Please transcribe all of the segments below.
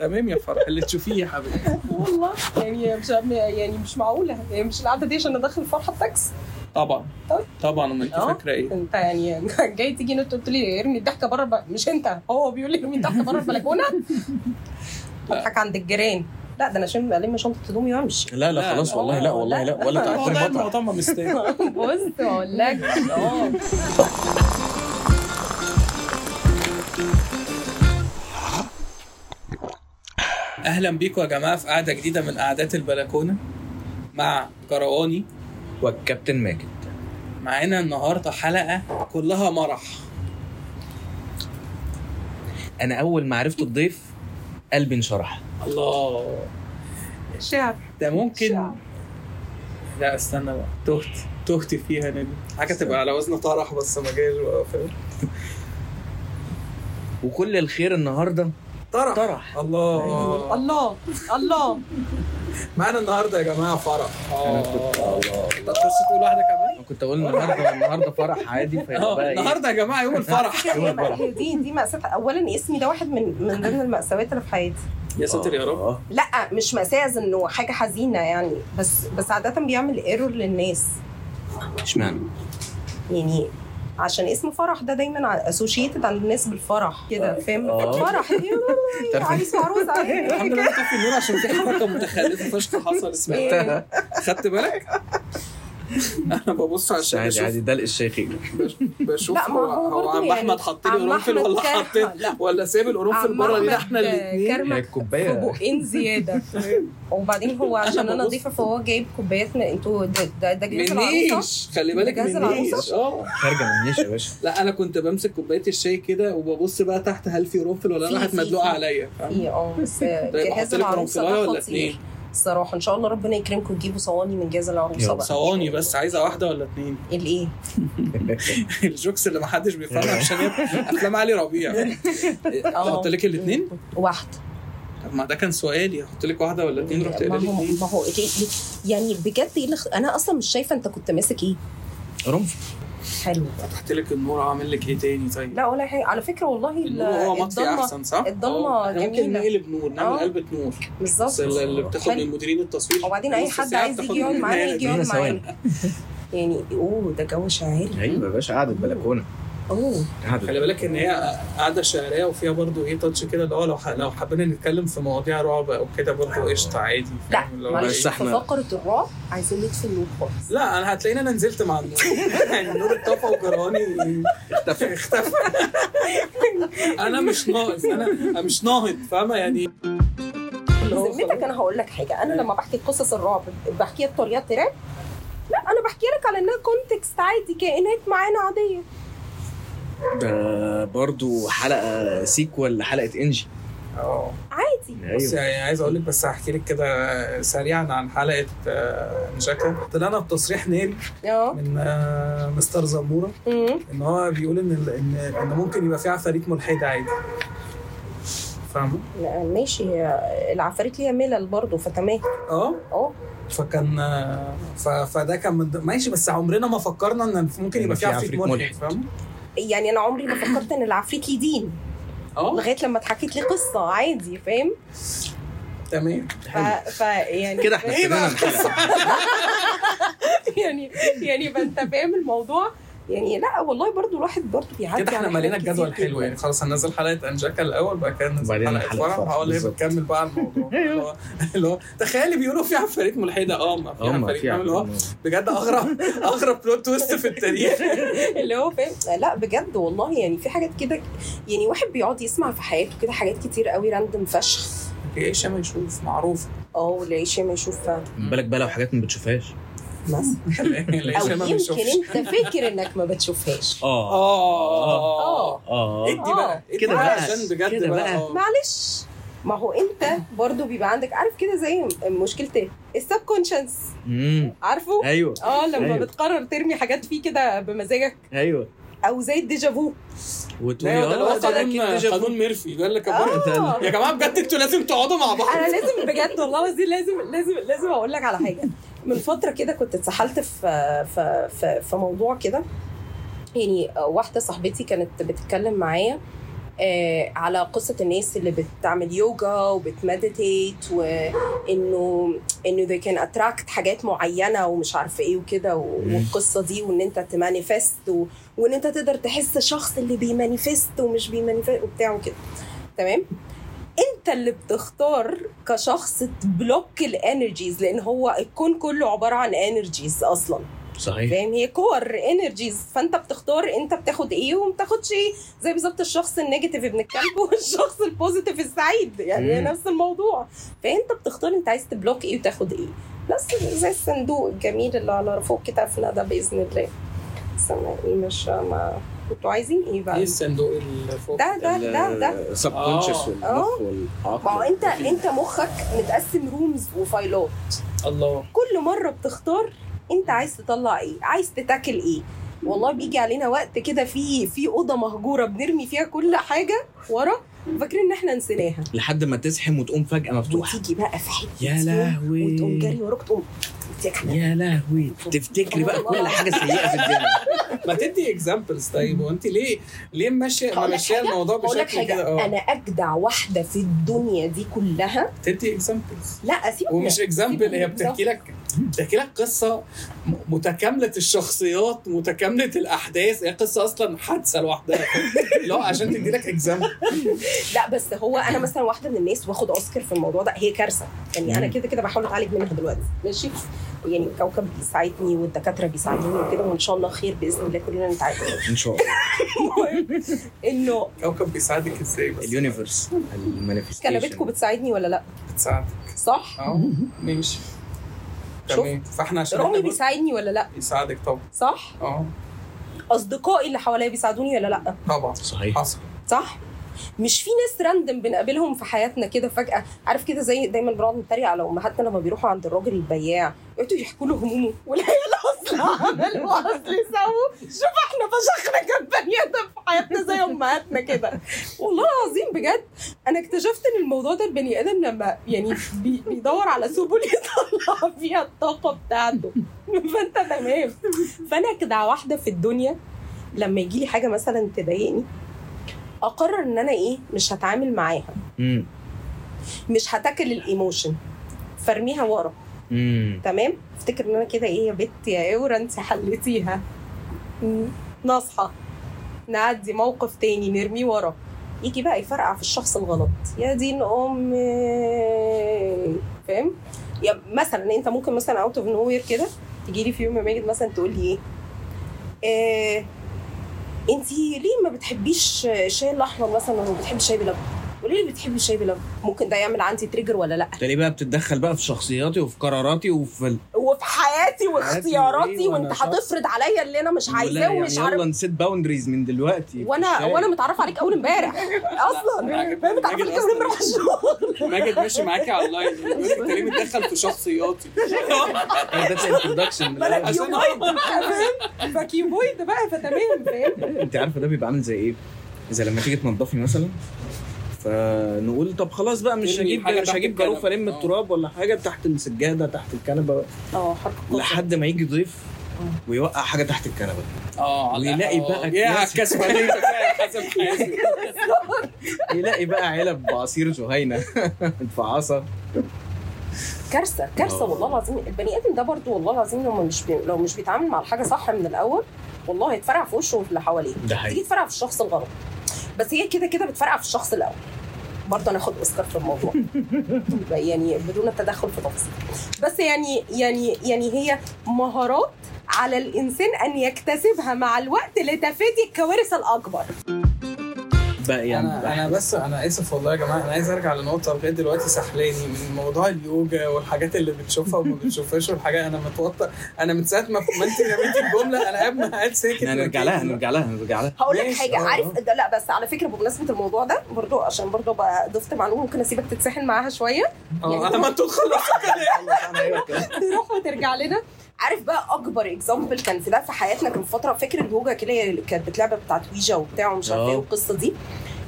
تمام يا فرح اللي تشوفيه يا حبيبي. والله يعني مش يعني مش معقولة يعني مش القعدة دي عشان ندخل فرحة التاكس طبعا طيب. طبعا أمال أنت آه. فاكرة إيه؟ أنت يعني جاي تيجي أنت قلت لي ارمي الضحكة بره. مش أنت هو بيقول لي ارمي الضحكة بره البلكونة؟ بضحك عند الجيران. لا ده أنا عشان ألم شنطة هدومي وأمشي. لا لا لا، خلاص لا، والله لا والله لا ولا لا. تعطل الموضوع ما مستاهل. بص أقول لك آه. أهلا بيكم يا جماعة في قعدة جديدة من قعدات البلكونة مع كرواني والكابتن ماجد. معانا النهارده حلقة كلها مرح. أنا أول ما عرفت الضيف قلبي انشرح. الله. شعر. ده ممكن شعر. لا استنى بقى. تهت تهت فيها ندي حاجة تبقى على وزن طرح بس ما جايش بقى فاهم؟ وكل الخير النهارده. طرح. طرح. الله. الله. الله. معانا النهارده يا جماعة فرح. أنا آه. الله انت تخش تقول واحدة كمان. أنا كنت أقول النهارده النهارده فرح عادي فيبقى بقى إيه؟ النهارده يا جماعة يوم الفرح. يوم الفرح. هي دي دي مأساة اولا اسمي ده واحد من من ضمن المأساوات اللي في حياتي. يا ساتر يا رب. آه. لا مش مأساة انه حاجة حزينة يعني بس بس عادة بيعمل ايرور للناس. إشمعنى؟ يعني عشان اسم فرح ده دايما اسوشيتد عند الناس بالفرح كده فاهم آه. فرح عايز عروسه الحمد لله النور عشان في حركه متخلفة فشخ حصل اسمها إيه. خدت بالك؟ أنا ببص على الشاشه عادي عادي دلق الشيخي بشوف لا، ما هو, هو هو عم يعني أحمد حط لي قرنفل ولا حطيت لا. ولا سايب القرنفل بره أحمد إحنا الاثنين الكوباية. بقين زيادة. وبعدين هو عشان أنا. ضيفه فهو جايب كوبايات من أنتوا ده ده, ده جهاز العروسة؟ منيش خلي بالك جهاز منيش. العروسة؟ آه. خارجة من النيش يا باشا. لا أنا كنت بمسك كوباية الشاي كده وببص بقى تحت هل في قرنفل ولا راحت في- مدلوقه. عليا. آه بس طيب جهاز العروسة ده ولا خطير. اثنين؟ الصراحة. إن شاء الله ربنا يكرمكم تجيبوا صواني من جهاز يا العروسه. بقى. ثواني بس عايزة واحدة ولا اثنين؟ الإيه؟ الجوكس اللي ما حدش بيفهمها عشان أفلام علي ربيع. أحط لك الاثنين؟ واحدة. طب ما ده كان سؤالي. أحط لك واحدة ولا اثنين رحت ما هو ما هو إيه- يعني بجد اللي خ- أنا أصلا مش شايفة أنت كنت ماسك إيه. رمف حلو فتحت لك النور اعمل لك إيه تاني طيب؟ لا ولا حاجة على فكرة والله ال- النور هو مطفي الضلمه أحسن صح؟ الضلمة آه، إحنا ممكن. نقلب نور نعمل آه. قلبة نور بالظبط اللي بتاخد. من مديرين التصوير وبعدين أي حد عايز يجي يقعد معانا يجي يقعد. معانا يعني أوه ده جو شاعري أيوه يا باشا قعدة بلكونه أوه. خلي بالك إن هي قاعدة شعرية وفيها برضو إيه تاتش كده اللي هو لو لو حبينا نتكلم في مواضيع رعب أو كده برضو قشطة عادي لا معلش في فقره الرعب عايزين نطفي النور خالص. لا أنا هتلاقيني أنا نزلت مع النور. يعني النور اتطفى وجراني اختفى. اختفى. أنا مش ناقص أنا أنا مش ناقص فاهمة؟ يعني بذمتك. أنا هقول لك حاجة أنا لما بحكي قصص الرعب بحكيها بطريقة تراب؟ لا أنا بحكي لك على إنها context عادي كائنات معانا عادية. ده برضو حلقة sequel لحلقة انجي آه. عادي. بس أيوه يعني عايز أقول لك بس هحكي لك كده سريعا عن حلقة آه، نجاكا طلعنا بتصريح نيل آه. من آه، مستر زموره. إن هو بيقول إن إن إن ممكن يبقى في عفاريت ملحدة عادي. فاهمة؟ لا، ماشي. العفاريت ليها ملل برضه فتمام. آه؟ آه. فكان ف... فده كان من ماشي بس عمرنا ما فكرنا إن ممكن يبقى في عفريت عفريت ملحد ملحد. فاهم؟ يعني أنا عمري ما فكرت إن العفريت ليه دين. أه؟ لغاية لما اتحكت لي قصة عادي فاهم؟ تمام. ف... ف يعني كده إحنا إيه بقى؟ يعني يعني يبقى انت فاهم الموضوع. يعني لا والله برضو الواحد برضو بيعدي كده إحنا مالينا الجدول حلو يعني. خلاص هننزل حلقة انجاكا الأول بعد كده ننزل حلقة فرح اللي هي. بتكمل بقى الموضوع. اللي هو اللي هو تخيلي بيقولوا في عفاريت ملحدة. آه ما في آه عفاريت؟ اللي هو. بجد اغرب أغرب بلوت تويست في التاريخ. اللي هو فاهم؟ لا بجد والله يعني في حاجات كده يعني واحد بيقعد يسمع في حياته كده حاجات كتير قوي random فشخ. يعيش ياما يشوف معروف آه والعيش ما يشوف فعلا بالك بقى لو حاجات ما بتشوفهاش. مثلا أو يمكن أنت فاكر إنك ما بتشوفهاش. آه. آه. آه. ادي بقى ادي كده بقى عشان بجد بقى. بقى. آه. معلش. ما هو أنت برضو بيبقى عندك عارف كده زي مشكله ال subconscious امم عارفه؟ أيوه. آه لما أيوه. بتقرر ترمي حاجات فيه كده بمزاجك. أيوه. أو زي ال déjà vu وتقولي آه ده قانون أكيد déjà قانون vu. ميرفي. ده اللي آه. يا جماعة بجد أنتوا لازم تقعدوا مع بعض. أنا لازم بجد والله العظيم لازم لازم لازم أقول لك على حاجة. من فترة كده كنت اتسحلت في في في, في موضوع كده يعني واحدة صاحبتي كانت بتتكلم معايا آه على قصة الناس اللي بتعمل يوجا وبت meditate وإنه إنه they can attract حاجات معينة ومش عارفه إيه وكده و- مم. والقصة دي وإن أنت ت manifest. وإن أنت تقدر تحس شخص اللي بي manifest ومش بي manifest وبتاع وكده تمام انت اللي بتختار كشخص ت block ال energies لأن هو الكون كله عبارة عن energies أصلا. صحيح. فاهم؟ هي core energies فانت بتختار انت بتاخد إيه وما بتاخدش إيه. زي بالظبط الشخص ال negative ابن الكلب والشخص ال positive السعيد يعني مم. نفس الموضوع. فانت بتختار انت عايز ت block إيه وتاخد إيه. بس زي الصندوق الجميل اللي على فوق كتافنا ده بإذن الله. بس أنا إيه مش ما أنتوا عايزين إيه إيه بقى؟ الصندوق اللي فوق ده ده ده ده. ال subconscious آه. والمخ ما هو والعقل انت أنت مخك متقسم rooms وفايلات. الله. كل مرة بتختار أنت عايز تطلع إيه عايز تتاكل إيه. والله بيجي علينا وقت كده في في أوضة مهجورة بنرمي فيها كل حاجة ورا فاكرين إن إحنا نسيناها. لحد ما تزحم وتقوم فجأة مفتوحة. وتيجي بقى في حتة يا لهوي. وتقوم جاري وراك تقوم. يا لهوي. تفتكري بقى؟ كل حاجة سيئة في الدنيا. ما تدي examples طيب وانت ليه ليه ماشيه ماشية؟ الموضوع بشكل كده حاجة آه. أنا أجدع واحدة في الدنيا دي كلها. تدي examples لا أسيبك. ومش example هي بتحكي لك بتحكي لك قصة متكاملة الشخصيات متكاملة الأحداث. هي قصة أصلا حادثة لوحدها. لا عشان تدي لك example لا بس هو أنا مثلا واحدة من الناس واخد أوسكار في الموضوع ده هي كارثة. يعني أنا. كده كده بحاول أتعالج منها دلوقتي. ماشي؟ يعني الكوكب بيساعدني والدكاترة بيساعدوني وكده وإن شاء الله خير بإذن الله كلنا نتعالج. إن شاء الله. المهم إنه كوكب بيساعدك إزاي بس؟ ال universe ال manifestation. كلبتكم بتساعدني ولا لا؟ بتساعدك. صح؟ آه ماشي. تمام. فاحنا عشان رامي بيساعدني ولا لأ؟ بيساعدك طبعا. صح؟ آه. أصدقائي اللي حواليا بيساعدوني ولا لأ؟ طبعا. صحيح. حصل. صح؟ مش في ناس random بنقابلهم في حياتنا كده فجأة؟ عارف كده زي دايما بنقعد نتريق على أمهاتنا لما بيروحوا عند الراجل البياع. يقعدوا يحكوا له همومه. والعيال أصلا عملوا اصل سووا شوف إحنا فشخنا كام بني آدم في حياتنا زي أمهاتنا كده. والله العظيم بجد أنا اكتشفت إن الموضوع ده البني آدم لما يعني بي بيدور على سبل يطلع فيها الطاقة بتاعته. فأنت تمام. فأنا كده واحدة في الدنيا لما يجي لي حاجة مثلا تضايقني أقرر إن أنا إيه مش هتعامل معاها. مش هتاكل الايموشن فارميها ورا. تمام؟ افتكر ان أنا كده إيه يا بت يا اورا انت حليتيها. ناصحة. نعدي موقف تاني نرميه ورا. يجي بقى يفرقع في الشخص الغلط. يا دين أمي. فاهم؟ يا مثلا أنت ممكن مثلا out of nowhere كده تجي لي في يوم يا ماجد مثلا تقول لي إيه, إيه انت ليه ما بتحبيش الشاي الأحمر مثلا وما بتحبي الشاي بلبن؟ قولي لي بتحبي الشاي بلبن؟ ممكن ده يعمل عندي trigger ولا لأ؟ انت ليه بقى بتتدخل بقى في شخصياتي وفي قراراتي وفي ال... وفي حياتي واختياراتي وانت شخص- هتفرض عليا اللي أنا مش عايزاه يعني ومش يلا عارف نسيت boundaries من دلوقتي وأنا. وأنا متعرف عليك أول امبارح أصلا. ماجد- فاهم؟ متعرف ماجد عليك أول امبارح الشغل. ماجد ماشي معاكي على ال line. انت ليه متدخل في شخصياتي. that's introduction أنا عشان- كيوبويد فاهم فكيوبويد بقى فتمام فاهم؟ انت عارفة ده بيبقى عامل زي إيه؟ زي لما تيجي تنضفي مثلا؟ فنقول طب خلاص بقى مش هجيب مش هجيب جاروف الكنبة. الم آه. التراب ولا حاجة تحت السجادة تحت الكنبة. آه. لحد ما يجي ضيف ويوقع حاجة تحت الكنبة. آه ويلاقي. بقى يا حياتي يلاقي بقى علب بعصير جهينة. متفعصه كارثة كارثة آه. والله العظيم. البني آدم ده برضو والله العظيم لو مش بي... لو مش بيتعامل مع الحاجة صح من الأول والله هيتفرع في وشه وفي اللي حواليه. تيجي تفرع في الشخص الغلط. بس هي كده كده بتفرقع في الشخص الأول. برضه أنا اخد أوسكار في الموضوع. يعني بدون التدخل في تفاصيل. بس يعني يعني يعني هي مهارات على الإنسان أن يكتسبها مع الوقت لتفادي الكوارث الأكبر. بقى يعني. أنا أنا بس أنا آسف والله يا جماعة. أنا عايز أرجع لنقطة لغاية دلوقتي سحلاني من موضوع اليوجا والحاجات اللي بتشوفها وما بتشوفهاش والحاجات أنا متوتر. أنا من ساعة ما ما انت رميتي الجملة أنا قاعد قاعد ساكت هنرجع لها هنرجع لها هنرجع لها. هقول لك حاجة. آه، عارف ده لا بس على فكرة بمناسبة الموضوع ده برضه عشان برضه بقى ضفت معلومة ممكن أسيبك تتسحل معاها شوية. آه أنا ما تخلصوا تروح وترجع لنا. عارف بقى أكبر example كان في ده في حياتنا كان فترة فاكر اليوجا كده اللي كانت بتلعب بتاعت ويجا وبتاع ومش عارفه آه. إيه والقصة دي.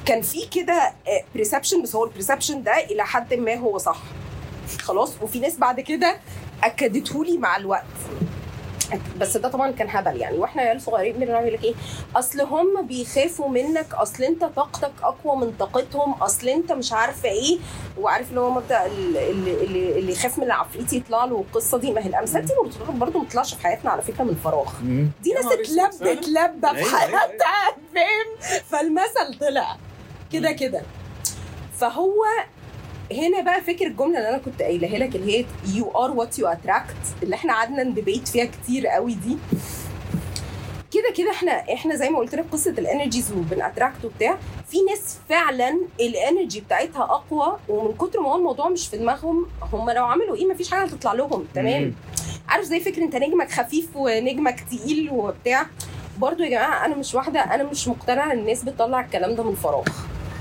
كان في كده perception بس هو ال perception ده إلى حد ما هو صح. خلاص؟ وفي ناس بعد كده أكدته لي مع الوقت. بس ده طبعا كان هبل يعني. وإحنا عيال صغيرين بنعمل لك إيه؟ اصل هم بيخافوا منك. أصل أنت طاقتك أقوى من طاقتهم. أصل أنت مش عارفه إيه. وعارف اللي هو مبدا اللي, اللي, اللي يخاف من العفريت يطلع له القصة دي. ما هي الامثال دي برضه ما بتطلعش في حياتنا على فكرة من فراغ. دي ناس اتلبت فعلا. اتلبت في أيوة، أيوة. حياتها فاهم؟ فالمثل طلع. كده كده. فهو هنا بقى فكر الجملة اللي أنا كنت قايلها لك اللي هي you are what you attract اللي إحنا قعدنا ن debate فيها كتير قوي دي. كده كده إحنا إحنا زي ما قلت لك قصة ال energies وبن attract وبتاع. في ناس فعلا الانرجي بتاعتها أقوى ومن كتر ما هو الموضوع مش في دماغهم هم لو عملوا إيه مفيش حاجة هتطلع لهم تمام. عارف زي فكرة أنت نجمك خفيف ونجمك تقيل وبتاع؟ برضو يا جماعة أنا مش واحدة أنا مش مقتنعة إن الناس بتطلع الكلم ده من فراغ.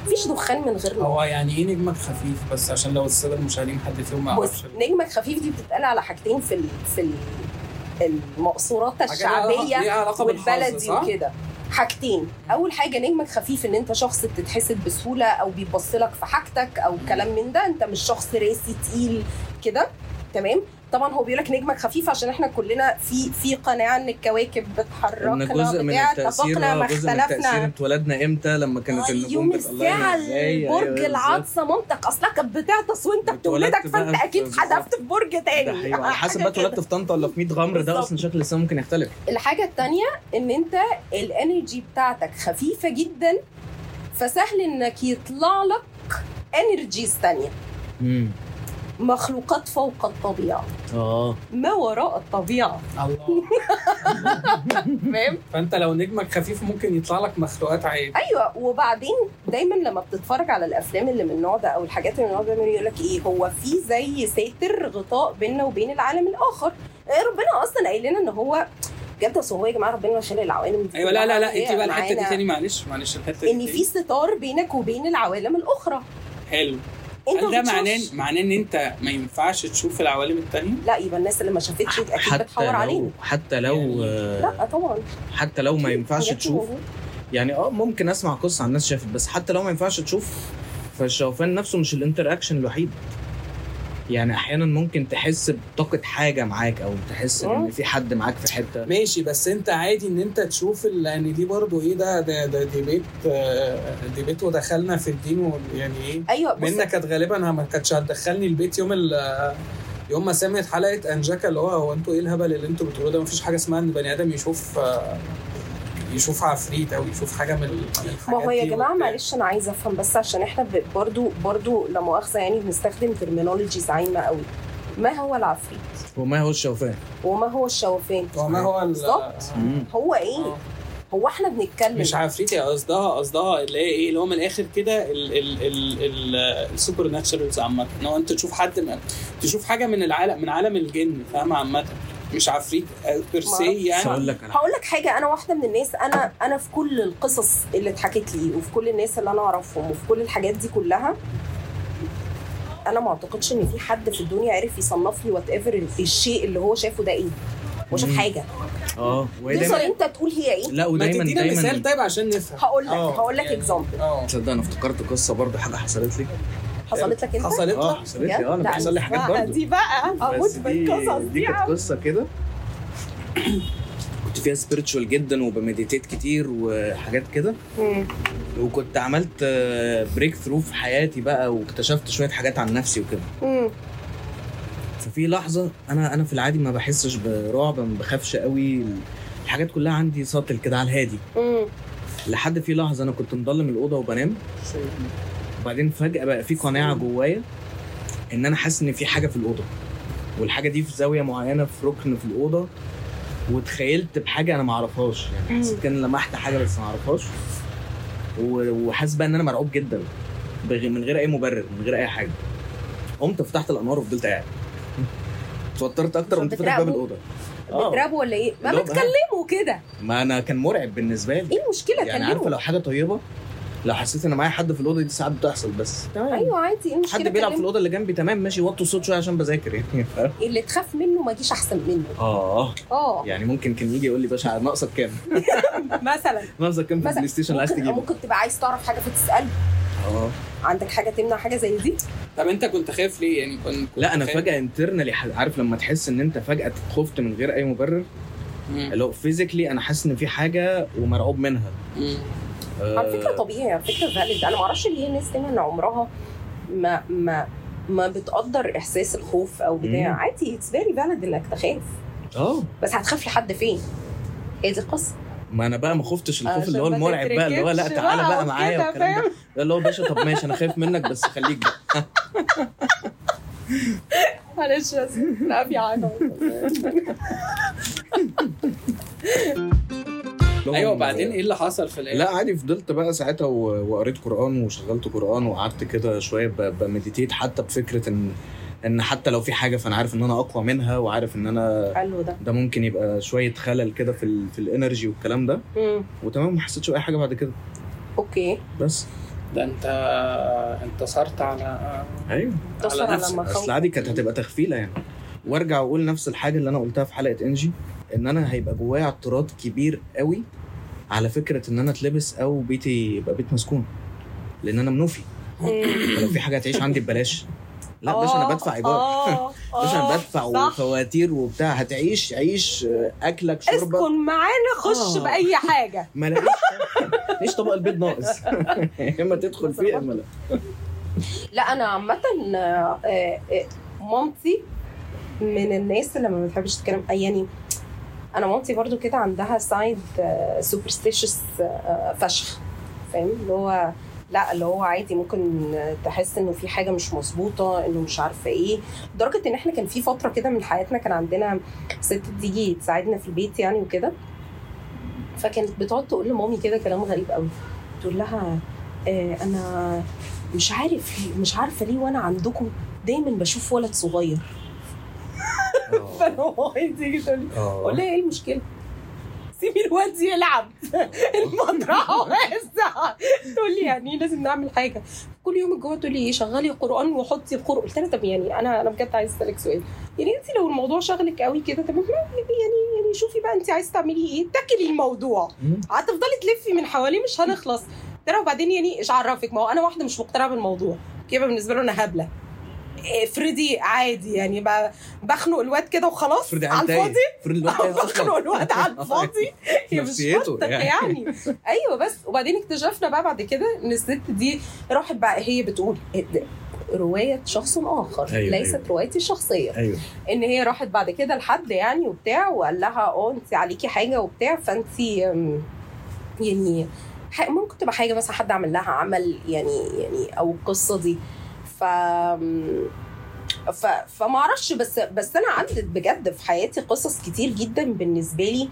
مفيش دخان من غير نار. هو يعني إيه نجمك خفيف؟ بس عشان لو الساده المشاهدين حد فيهم ما بص يعرفش. نجمك خفيف دي بتتقال على حاجتين في ال... في ال... المقصورات الشعبية والبلدي؟ وكده. حاجتين. أول حاجة نجمك خفيف إن أنت شخص بتتحسد بسهولة أو بيبص لك في حاجتك أو كلام من ده. أنت مش شخص راسي تقيل كده تمام؟ طبعا هو بيقول لك نجمك خفيف عشان إحنا كلنا في في قناعة إن الكواكب إن بتحركنا جزء من التأثير ما آه، جزء من اختلفنا اتولدنا إمتى؟ لما كانت النجوم يوم إزاي؟ برج أيوة، العطسة مامتك أصلها كانت بتعطس اتولدت بتولدك أكيد بالظبط. حدفت في برج تاني. على حسب بقى اتولدت. في طنطا ولا في 100 غمر ده. أصلا شكل السما ممكن يختلف. الحاجة التانية إن أنت الإنرجي بتاعتك خفيفة جدا فسهل إنك يطلع لك إنرجيز امم مخلوقات فوق الطبيعة. آه. ما وراء الطبيعة. الله. فاهم؟ فأنت لو نجمك خفيف ممكن يطلع لك مخلوقات عادي أيوه وبعدين دايما لما بتتفرج على الأفلام اللي من النوع ده أو الحاجات اللي من النوع ده يقول لك إيه هو في زي ساتر غطاء بيننا وبين العالم الآخر. إيه ربنا أصلا قايل لنا إن هو بجد أصل هو يا جماعة ربنا خلق العوالم دي أيوه لا لا لا انت بقى الحتة دي. تاني معلش معلش الحتة دي إن. في ستار بينك وبين العوالم الأخرى. حلو. انت ما ده. معناه معناه إن أنت ما ينفعش تشوف العوالم التانية؟ لا يبقى الناس اللي ما شافتش أكيد بتحور علينا حتى لو آه، لا طبعا حتى لو ما ينفعش تشوف. يعني آه ممكن أسمع قصة عن ناس شافت بس حتى لو ما ينفعش تشوف فالشوفان نفسه مش الإنتر أكشن الوحيد يعني أحيانا ممكن تحس بطاقة حاجة معاك أو تحس إن مم. في حد معاك في حتة ماشي بس أنت عادي إن أنت تشوف ال- لأن دي برضو إيه ده ده ده ديبيت آه، ديبيت ودخلنا في الدين يعني إيه أيوه منك كانت غالبا ما كانتش هتدخلني البيت يوم ال يوم ما سمعت حلقة أنجاكا اللي هو هو أنتوا إيه الهبل اللي أنتوا بتقولوه ده مفيش حاجة اسمها إن بني آدم يشوف آه، يشوف عفريت أو يشوف حاجة من ما هو يا جماعة. معلش أنا عايزة أفهم بس عشان إحنا برضو برضو لا مؤاخذة يعني بنستخدم terminologies عايمة قوي ما هو العفريت؟ وما هو الشوفان؟ وما هو الشوفان؟ وما هو ال- بالظبط. هو إيه؟ آه. هو إحنا بنتكلم. مش عفريت هي قصدها قصدها اللي هي إيه اللي هو من الآخر كده ال supernaturals عامة. إن هو أنت تشوف حد من تشوف حاجة من العالم من عالم الجن فاهم عامة. مش عفريت per معرفش. se بس أقول يعني. لك على هقول لك حاجة أنا واحدة من الناس أنا أنا في كل القصص اللي اتحكت لي وفي كل الناس اللي أنا أعرفهم وفي كل الحاجات دي كلها أنا ما أعتقدش إن في حد في الدنيا عرف يصنف لي whatever الشيء اللي هو شافه ده إيه. هو شاف. حاجة. آه تقدر أنت تقول هي إيه؟ لا ما ودايما تدينا دايما. مثال طيب عشان نفهم. هقول لك آه، هقول لك يعني- example آه. تصدق أنا افتكرت قصة برضه حاجة حصلت لي؟ حصلت لك انت؟ حصلت آه لك حصلت لي. آه أنا بيحصل لي حاجات برضه دي بقى دي بالقصص دي دي كانت قصة كده. كنت فيها spiritual جدا وب meditate كتير وحاجات كده. وكنت عملت بريك ثرو في حياتي بقى واكتشفت شوية حاجات عن نفسي وكده. ففي لحظة أنا أنا في العادي ما بحسش برعب ما بخافش قوي. الحاجات كلها عندي ساطل كده على الهادي. لحد في لحظة أنا كنت مضلم الأوضة وبنام. وبعدين فجأة بقى في قناعة جوايا إن أنا حاسس إن في حاجة في الأوضة والحاجة دي في زاوية معينة في ركن في الأوضة وتخيلت بحاجة أنا ما اعرفهاش يعني حسيت كان لمحت حاجة بس ما اعرفهاش وحاسس بقى إن أنا مرعوب جدا من غير أي مبرر من غير أي حاجة. قمت فتحت الانوار وفضلت قاعد. اتوترت أكتر قمت فاتح باب؟ الأوضة. آه. بترابوا ولا إيه؟ ما بتكلموا كده. ما أنا كان مرعب بالنسبة لي. إيه المشكلة؟ يعني عارفة لو حاجة طيبة لو حسيت إن معايا حد في الأوضة دي ساعات بتحصل بس. تمام. أيوه عادي إيه المشكلة؟ حد بيلعب في. الأوضة اللي جنبي تمام ماشي وطوا الصوت شوية عشان بذاكر يعني فاهم؟ اللي تخاف منه ما يجيش أحسن منه. آه. آه. يعني ممكن كان يجي يقول لي باشا ناقصك كام؟ مثلا. ناقصك كام في البلاي ستيشن اللي عايز ممكن تجيبه؟ ممكن تبقى عايز تعرف حاجة فتساله آه. عندك حاجة تمنع حاجة زي دي؟ طب أنت كنت خايف ليه؟ يعني كنت كنت لا أنا خايف- فجأة internally عارف لما تحس إن أنت فجأة خفت من غير أي مبرر. اللي هو physically أنا حاسس إن في حاجة ومرعوب منها. مم. على فكرة طبيعي على فكرة valid أنا ما أعرفش ليه الناس دايما عمرها ما ما ما بتقدر إحساس الخوف أو بتاع. مم. عادي it's very valid إنك تخاف. آه. بس هتخاف لحد فين؟ هي دي القصة. ما أنا بقى ما خفتش الخوف اللي هو المرعب بقى اللي هو لأ تعالى بقى معايا والكلام ده. اللي هو باشا طب ماشي أنا خايف منك بس خليك بقى. معلش بس في حاجة أيوه وبعدين إيه اللي حصل في الآخر؟ لا عادي فضلت بقى ساعتها وقريت قرآن وشغلت قرآن وقعدت كده شوية بمديتيت حتى بفكرة ان إن حتى لو في حاجة فأنا عارف إن أنا أقوى منها وعارف إن أنا حلو ده. ده ممكن يبقى شوية خلل كده في ال في ال energy والكلام ده. مم. وتمام ما حسيتش بأي حاجة بعد كده. okay. بس. ده أنت انتصرت على أيوه. على نفسك. مخاوف أصل عادي كانت هتبقى تخفيله يعني. وأرجع واقول نفس الحاجة اللي أنا قلتها في حلقة إنجي. إن أنا هيبقى جوايا اعتراض كبير قوي على فكرة إن أنا أتلبس أو بيتي يبقى بيت مسكون لأن أنا منوفي. مم. فلو في حاجة هتعيش عندي ببلاش. لا باشا أنا آه، بدفع إيجار. آه، باشا أنا آه، بدفع. وفواتير وبتاع. هتعيش عيش أكلك شربك. اسكن معانا خش آه. بأي حاجة. ما ليش طبق. البيض ناقص. يا إما تدخل فيه يا إما لا. لا أنا عامة مامتي من الناس اللي ما بتحبش تتكلم يعني أنا مامتي برضو كده عندها side سوبرستيشس فشخ. فاهم؟ اللي هو لا اللي هو عادي ممكن تحس انه في حاجة مش مظبوطة انه مش عارفة إيه. لدرجة ان إحنا كان في فترة كده من حياتنا كان عندنا ست تيجي تساعدنا في البيت يعني وكده. فكانت بتقعد تقول لمامي كده كلام غريب قوي. تقول لها آه أنا مش عارف مش عارفة ليه وأنا عندكم دايما بشوف ولد صغير. فانا مامي تيجي تقول لي أقول لها إيه المشكلة؟ سيبي الواد يلعب. المطرحه واسعه تقول لي يعني لازم نعمل حاجة. كل يوم جوه تقول لي شغلي قران وحطي القرآن. قلت لها طب يعني أنا أنا بجد عايز أسألك سؤال. يعني انت لو الموضوع شغلك قوي كده طب ما- يعني يعني شوفي بقى انت عايز تعملي إيه؟ اتكلي الموضوع. هتفضلي تلفي من حواليه مش هنخلص. ترى وبعدين يعني إيش عرفك ما هو أنا واحدة مش مقتنعة بالموضوع. كده بالنسبة له أنا هبلة. افرضي عادي يعني بخنق الواد كده وخلاص على الفاضي. تايه بخنق الواد على الفاضي. هي مش نفسيته منطق يعني. يعني. أيوه بس وبعدين اكتشفنا بقى بعد كده إن الست دي راحت بقى هي بتقول رواية شخص آخر أيوة، ليست أيوة. روايتي الشخصية. أيوه. إن هي راحت بعد كده لحد يعني وبتاع وقال لها آه أنت عليكي حاجة وبتاع فأنت أم، يعني ممكن تبقى حاجة مثلا حد عمل لها عمل يعني يعني أو القصة دي. ف ف فما أعرفش بس بس أنا عدت بجد في حياتي قصص كتير جدا بالنسبة لي.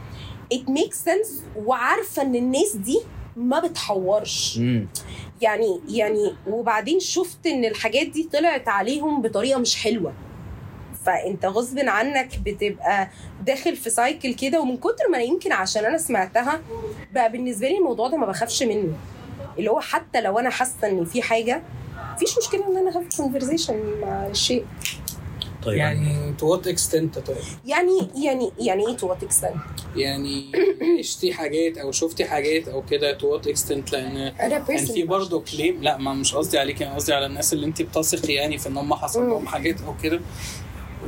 It makes sense وعارفة إن الناس دي ما بتحورش. مم. يعني يعني وبعدين شفت إن الحاجات دي طلعت عليهم بطريقة مش حلوة. فأنت غصب عنك بتبقى داخل في cycle كده ومن كتر ما يمكن عشان أنا سمعتها بقى بالنسبة لي الموضوع ده ما بخافش منه. اللي هو حتى لو أنا حاسة إن في حاجة مفيش مشكلة إن أنا have conversation مع الشيء. طيب. يعني to what extent طيب؟ يعني يعني يعني إيه تو وات اكستنت يعني عشتي حاجات أو شفتي حاجات أو كده to what extent لأن أنا كان في برضه claim لا ما مش قصدي عليك أنا قصدي على الناس اللي انت بتثقي يعني في إن هم حصل لهم حاجات أو كده.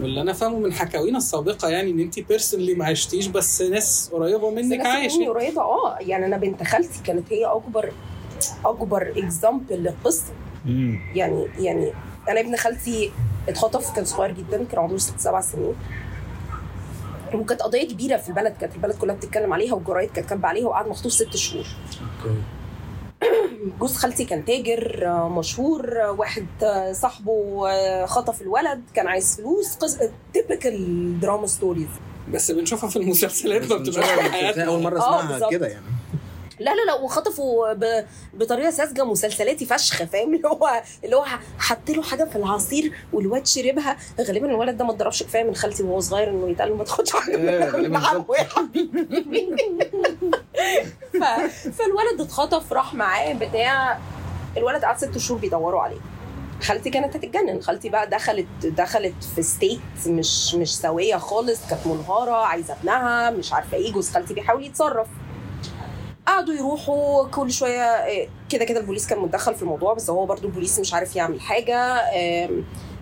واللي أنا فاهمه من حكاوينا السابقة يعني إن انت personally ما عشتيش بس ناس قريبة منك عايشة. قريبة آه يعني أنا بنت خالتي كانت هي أكبر أكبر example للقصة. يعني يعني أنا ابن خالتي اتخطف كان صغير جدا كان عمره ست سبع سنين. وكانت قضية كبيرة في البلد كانت البلد كلها بتتكلم عليها والجرايد كانت كاتبه عليها وقعد مخطوف ست شهور. okay. جوز خالتي كان تاجر آه، مشهور آه، واحد آه، صاحبه خطف الولد كان عايز فلوس قص... typical drama stories بس بنشوفها في المسلسلات ما بتبقاش أول مرة أسمعها. كده يعني. لا لا لا وخطفوا ب... بطريقة ساذجة مسلسلاتي فشخ فاهم؟ اللي هو اللي هو حط له حاجة في العصير والواد شربها. غالبا الولد ده ما اتضربش كفاية من خالتي وهو صغير إنه يتقال له ما تاخدش حاجة إيه، من عمه يا حبيبي ف... فالولد اتخطف راح معاه بتاع الولد قعد ست شهور بيدوروا عليه. خالتي كانت هتتجنن. خالتي بقى دخلت دخلت في state مش مش سوية خالص كانت منهارة عايزة ابنها مش عارفة إيه جوز خالتي بيحاول يتصرف. قعدوا يروحوا كل شوية إيه، كده كده البوليس كان متدخل في الموضوع بس هو برضو البوليس مش عارف يعمل حاجة.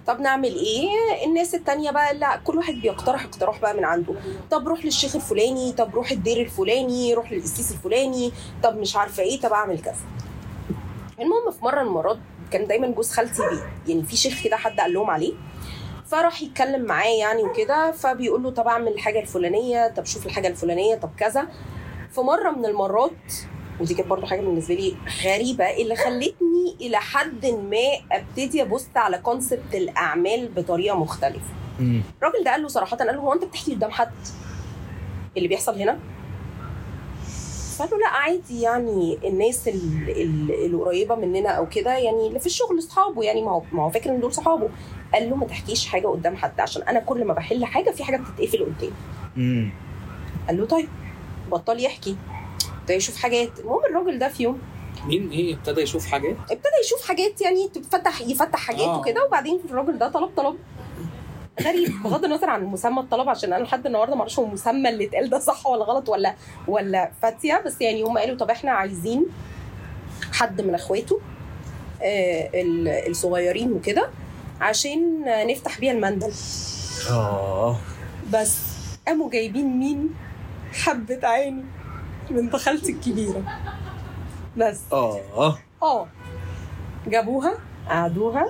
طب نعمل إيه؟ الناس التانية بقى لا كل واحد بيقترح اقتراح بقى من عنده. طب روح للشيخ الفلاني طب روح الدير الفلاني روح للقسيس الفلاني طب مش عارفة إيه طب أعمل كذا. المهم في مرة المرات كان دايما جوز خالتي بي يعني في شيخ كده حد قال لهم عليه فراح يتكلم معاه يعني وكده فبيقول له طب أعمل الحاجة الفلانية طب شوف الحاجة الفلانية طب كذا. في مرة من المرات ودي كانت برضه حاجة بالنسبة لي غريبة اللي خلتني إلى حد ما أبتدي أبص على كونسبت الأعمال بطريقة مختلفة. الراجل ده قال له صراحة قال له هو أنت بتحكي قدام حد؟ اللي بيحصل هنا؟ فقال له لا عادي يعني الناس ال- ال- القريبة مننا أو كده يعني اللي في الشغل أصحابه يعني ما هو ما هو فاكر إن دول صحابه. قال له ما تحكيش حاجة قدام حد عشان أنا كل ما بحل حاجة في حاجة بتتقفل قدامي. قال له طيب. بطل يحكي. ابتدى يشوف حاجات. المهم الراجل ده في يوم مين؟ إيه؟ ابتدى يشوف حاجات؟ ابتدى يشوف حاجات يعني تفتح يفتح حاجات آه. وكده وبعدين الراجل ده طلب طلب. غريب بغض النظر عن مسمى الطلب عشان أنا لحد النهارده ما أعرفش هو المسمى اللي اتقال ده صح ولا غلط ولا ولا فاتية. بس يعني هم قالوا طب إحنا عايزين حد من أخواته آه ال- الصغيرين وكده عشان نفتح بيها المندل. آه. بس قاموا جايبين مين؟ حبة عيني من خالتي الكبيرة. بس. آه. آه. جابوها قعدوها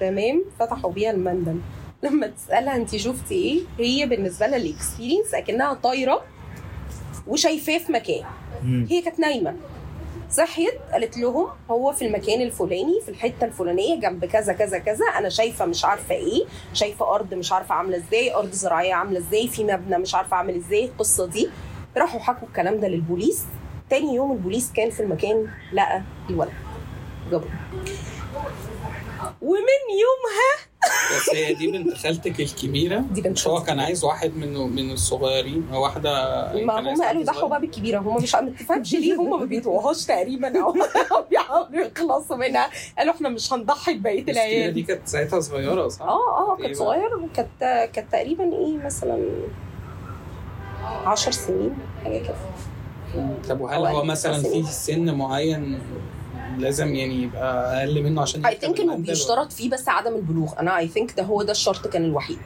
تمام فتحوا بيها المندل. لما تسألها انت شفتي إيه هي بالنسبة لها الاكسبيرينس أكنها طايرة وشايفاه في مكان. هي كانت نايمة. صحيت قالت لهم هو في المكان الفلاني في الحتة الفلانية جنب كذا كذا كذا أنا شايفة مش عارفة إيه شايفة أرض مش عارفة عاملة إزاي أرض زراعية عاملة إزاي في مبنى مش عارفة عامل إزاي القصة دي. راحوا حكوا الكلام ده للبوليس. تاني يوم البوليس كان في المكان لقى الولد جابوه ومن يومها بس هي دي بنت خالتك الكبيرة دي بنت هو كان عايز واحد من من الصغيرين واحدة ما كان عايز هم قالوا يضحوا. بقى بالكبيره هم مش ما تفهمش ليه هم ما بيدوهاش تقريبا أو بيحاولوا يخلصوا منها قالوا إحنا مش هنضحي ببقية العيال دي كانت ساعتها صغيرة صح؟ آه آه كانت؟ صغيرة وكانت كانت تقريبا إيه مثلا 10 سنين حاجة كده طب وهل هو مثلا في. سن معين لازم يعني يبقى أقل منه عشان اي ثينك إنه بيشترط فيه بس عدم البلوغ. أنا اي ثينك ده هو ده الشرط كان الوحيد.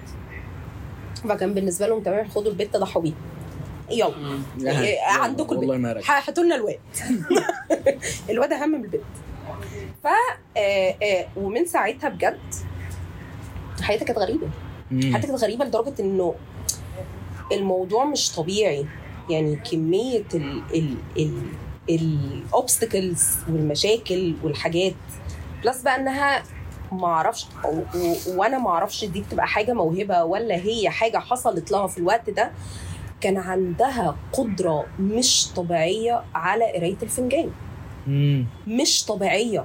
فكان بالنسبة لهم تمام خدوا البت ضحوا بيه يلا. ولا- مم. لا، إيه، يلا، عندكم البيت. هاتوا لنا الواد. الواد أهم من البنت ف آه، آه، ومن ساعتها بجد حياتي كانت غريبة. حياتي كانت غريبة لدرجة إنه الموضوع مش طبيعي. يعني كمية ال ال ال ال obstacles والمشاكل والحاجات plus بقى إنها ما أعرفش وأنا ما أعرفش دي بتبقى حاجة موهبة ولا هي حاجة حصلت لها في الوقت ده كان عندها قدرة مش طبيعية على قراية الفنجان مم. مش طبيعية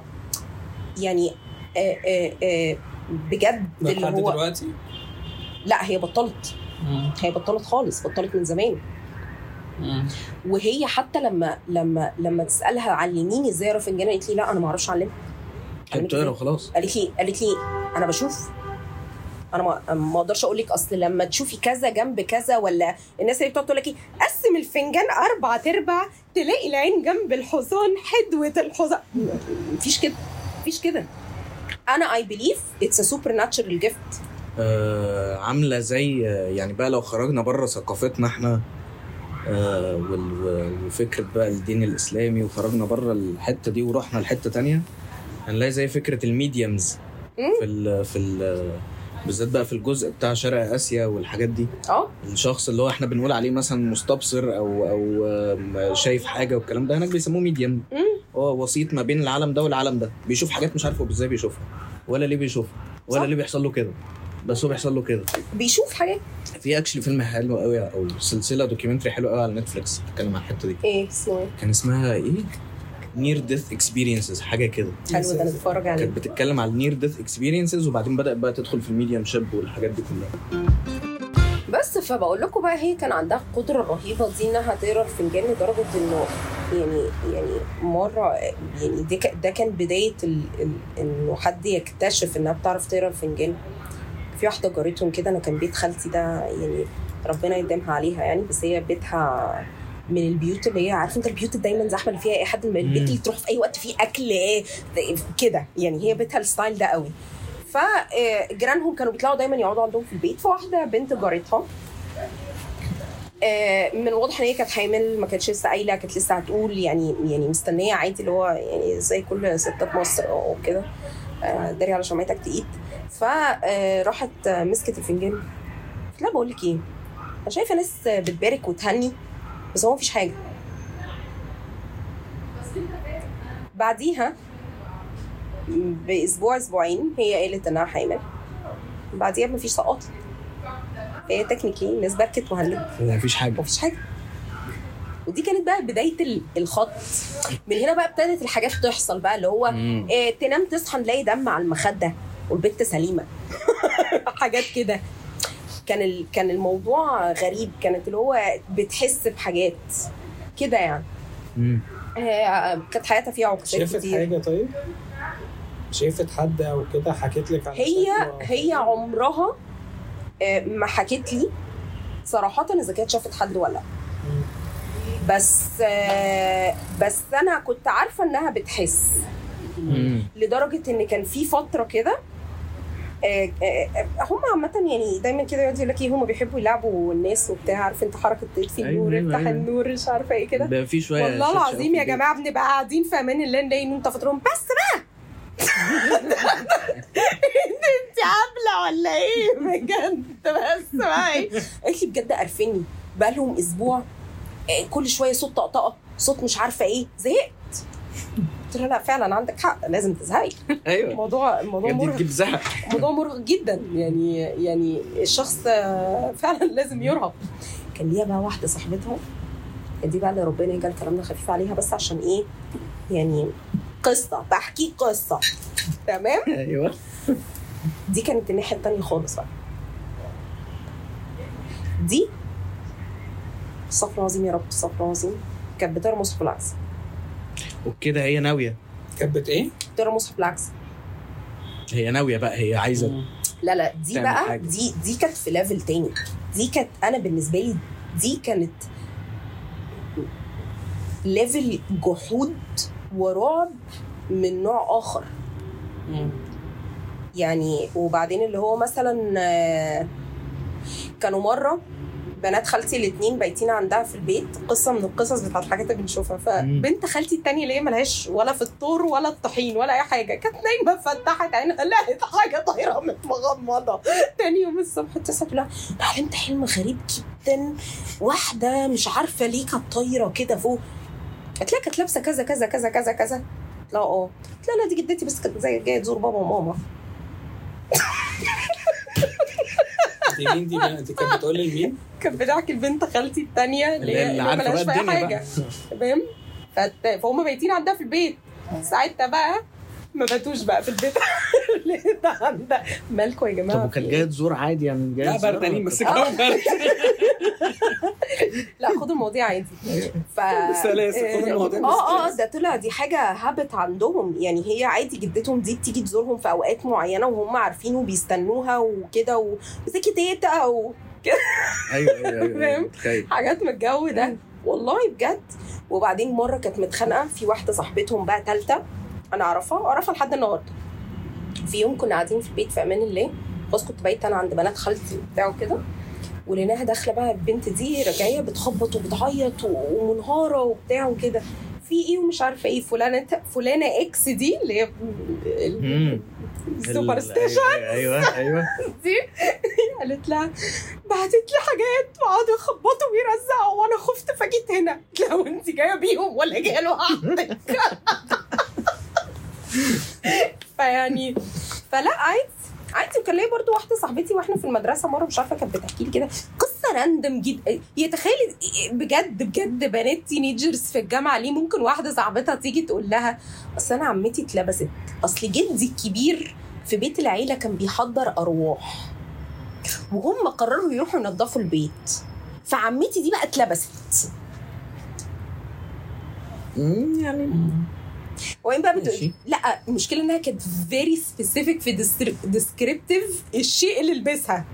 يعني آه آه آه بجد اللي لحد هو دلوقتي لا هي بطلت مم. هي بطلت خالص بطلت من زمان. وهي حتى لما لما لما تسألها علميني إزاي اقرا فنجان قالت لي لا أنا ما أعرفش أعلمها. كانت بتقرا وخلاص. قالت لي قالت لي أنا بشوف أنا ما ما أقدرش أقول لك أصل لما تشوفي كذا جنب كذا ولا الناس اللي بتقعد تقول لك إيه قسم الفنجان أربع تربع تلاقي العين جنب الحصان حدوة الحصان. مفيش كده مفيش كده. أنا I believe it's a supernatural gift عاملة زي يعني بقى لو خرجنا بره ثقافتنا إحنا وفكرة بقى الدين الإسلامي وخرجنا بره الحتة دي ورحنا لحتة تانية. هنلاقي زي فكرة ال mediums. في ال في ال بالذات بقى في الجزء بتاع شرق آسيا والحاجات دي. آه. الشخص اللي هو إحنا بنقول عليه مثلا مستبصر أو أو شايف حاجة والكلام ده هناك بيسموه medium. هو وسيط ما بين العالم ده والعالم ده. بيشوف حاجات مش عارف هو إزاي بيشوفها ولا ليه بيشوفها ولا صح. ليه بيحصل له كده. بس هو بيحصل له كده. بيشوف حاجات. في actually فيلم حلو قوي أو سلسلة documentary حلو قوي على نتفليكس بتتكلم عن الحتة دي. إيه اسمه إيه؟ كان اسمها إيه؟ near death experiences حاجة كده. حلو ده نتفرج عليه. كانت بتتكلم على ال near death experiences وبعدين بدأت بقى تدخل في ال mediumship والحاجات دي كلها. بس فبقول لكم بقى هي كان عندها القدرة الرهيبة دي إنها تقرا الفنجان لدرجة إنه يعني يعني مرة يعني ده كان بداية إنه حد يكتشف إنها بتعرف تقرا الفنجان في واحدة جارتهم كده أنا كان بيت خالتي ده يعني ربنا يديمها عليها يعني بس هي بيتها من البيوت اللي هي عارف أنت البيوت دايما زحمة اللي فيها أي حد من البيت. اللي تروح في أي وقت فيه أكل إيه كده يعني هي بيتها الستايل ده قوي فجيرانهم كانوا بيطلعوا دايما يقعدوا عندهم في البيت فواحدة بنت جارتها آه، من الواضح إن هي كانت حامل ما كانتش لسه قايلة كانت لسه هتقول يعني يعني مستنية عادي اللي هو يعني زي كل ستات مصر أو كده آه، داري على شمعتك تقيد فراحت مسكت الفنجان. قلت لها بقول لك إيه أنا شايفة ناس بتبارك وتهني بس هو مفيش حاجة. بعديها بأسبوع أسبوعين هي قالت إنها حامل بعديها مفيش سقطت فهي تكنيكلي الناس باركت وهنت. مفيش حاجة. مفيش حاجة. ودي كانت بقى بداية ال- الخط من هنا بقى ابتدت الحاجات تحصل بقى اللي هو. إيه تنام تصحى نلاقي دم على المخدة والبنت سليمة حاجات كده كان ال... كان الموضوع غريب كانت اللي هو بتحس بحاجات كده يعني. آه، كانت حياتها فيها عقدات شافت كتير حاجة طيب؟ شافت حد أو كده حكيت لك على هي؟ هي عمرها آه، ما حكت لي صراحة إذا كانت شافت حد ولا لأ. بس بس أنا كنت عارفة إنها بتحس مم. لدرجة إن كان في فترة كده آه، آه، هم عامة يعني دايما كده يقعدوا يقول لك إيه هم بيحبوا يلعبوا الناس وبتاع عارف أنت حركة تطفي النور أيوة، افتح أيوة. النور مش عارفة إيه كده بقى في شوية والله العظيم يا. جماعة بنبقى قاعدين في أمان الله نلاقي نون طفت لهم بس بقى أنت عامله ولا إيه بجد بس بقى إيه قالت لي بجد قرفني بقى لهم أسبوع كل شوية صوت طقطقة صوت مش عارفة إيه. زهقت. قلت لها لا فعلا عندك حق لازم تزهقي. أيوه. الموضوع الموضوع بجد مرهق. تجيب زهق موضوع مرهق جدا. يعني يعني الشخص آه، فعلا لازم يرهق. كان ليها بقى واحدة صاحبتها دي بقى اللي ربنا يجعل كلامنا خفيف عليها بس عشان إيه؟ يعني قصة بحكي قصة. تمام؟ أيوه. دي كانت الناحية التانية خالص بقى. دي استغفر الله العظيم يا رب استغفر الله العظيم كانت بتقرا مصحف بالعكس وبكده هي ناوية كانت بت إيه؟ بتقرا مصحف بالعكس هي ناوية بقى هي عايزة مم. لا لا دي بقى حاجة. دي دي كانت في level تاني دي كانت أنا بالنسبة لي دي كانت level جحود ورعب من نوع آخر مم. يعني وبعدين اللي هو مثلا آه، كانوا مرة بنات خالتي الاثنين بايتين عندها في البيت. قصة من القصص بتاعت الحاجات اللي بنشوفها. فبنت خالتي التانية اللي هي ملهاش ولا في الطور ولا الطحين ولا أي حاجة. كانت نايمة فتحت عينها. لقت حاجة طايرة مغمضة تاني يوم الصبح اتصلت لها "أنا حلمت حلم غريب جدا. واحدة مش عارفة ليه كانت طايرة كده فوق. قالت لها كانت لابسة كذا كذا كذا كذا كذا. لها آه. لها لا دي جدتي بس كانت زي جاية تزور بابا وماما. دي مين دي؟ دي كانت بتقول لي لمين؟ كانت بتحكي لبنت خالتي التانية اللي هي في اي حاجة تمام فهم بايتين عندها في البيت ساعتها بقى ما باتوش بقى في البيت. لقيت عندها مالكوا يا جماعة؟ طب وكانت جاية تزور عادي يعني جاية لا تزور بردانين بس برد لا خدوا المواضيع عادي. ف خدوا المواضيع. آه آه. ده طلع دي حاجة هابت عندهم. يعني هي عادي جدتهم دي بتيجي تزورهم في أوقات معينة وهم عارفين وبيستنوها وكده و- وزكي تيتا و... أيوه أيوه أيوه فاهم؟ حاجات من الجو ده. والله بجد. وبعدين مرة كانت متخانقة. في واحدة صاحبتهم بقى تالتة. أنا أعرفها اعرفها لحد النهارده. في يوم كنا قاعدين في البيت في أمان الله. خلاص كنت بايته أنا عند بنات خالتي وبتاع وكده. ولقيناها داخلة بقى البنت دي راجعه بتخبط وبتعيط ومنهارة وبتاع وكده. في إيه ومش عارفة إيه فلانة فلانة ex دي اللي هي. السوبر ال- station. أيوه أيوه دي قالت لها بعتت لي حاجات وقعدوا يخبطوا ويرزعوا وأنا خفت فجيت هنا. لو انت جاية بيهم ولا جاية لوحدك. فيعني فلا عادي عادي وكان ليا برضو واحدة صاحبتي وإحنا في المدرسة مرة مش عارفة كانت بتحكي لي كده. قصة random جدا هي تخيلي بجد بجد بنات teenagers في الجامعة ليه ممكن واحدة صاحبتها تيجي تقول لها أصل أنا عمتي اتلبست أصل جدي الكبير في بيت العيلة كان بيحضر أرواح. وهم قرروا يروحوا ينظفوا البيت. فعمتي دي بقى اتلبست. يعني وين بقى بت... ماشي. لا المشكلة إنها كانت very specific في descriptive الشيء اللي لبسها.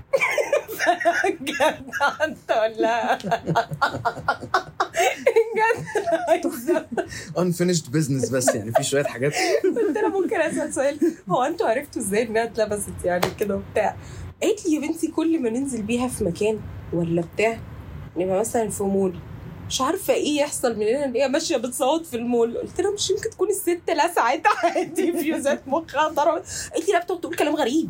بجد انت ولا؟ بجد unfinished business بس يعني في شوية حاجات. قلت لها ممكن أسأل سؤال. هو أنتوا عرفتوا إزاي إنها اتلبست يعني كده وبتاع؟ قالت لي يا بنتي كل ما ننزل بيها في مكان ولا بتاع نبقى مثلا في مول. مش عارفة إيه يحصل مننا ان هي ماشية بتصوت في المول. قلت لها مش يمكن تكون الست لسعت عادي فيوزات مخها ضربت قالت لي لا بتقعد تقول كلام غريب.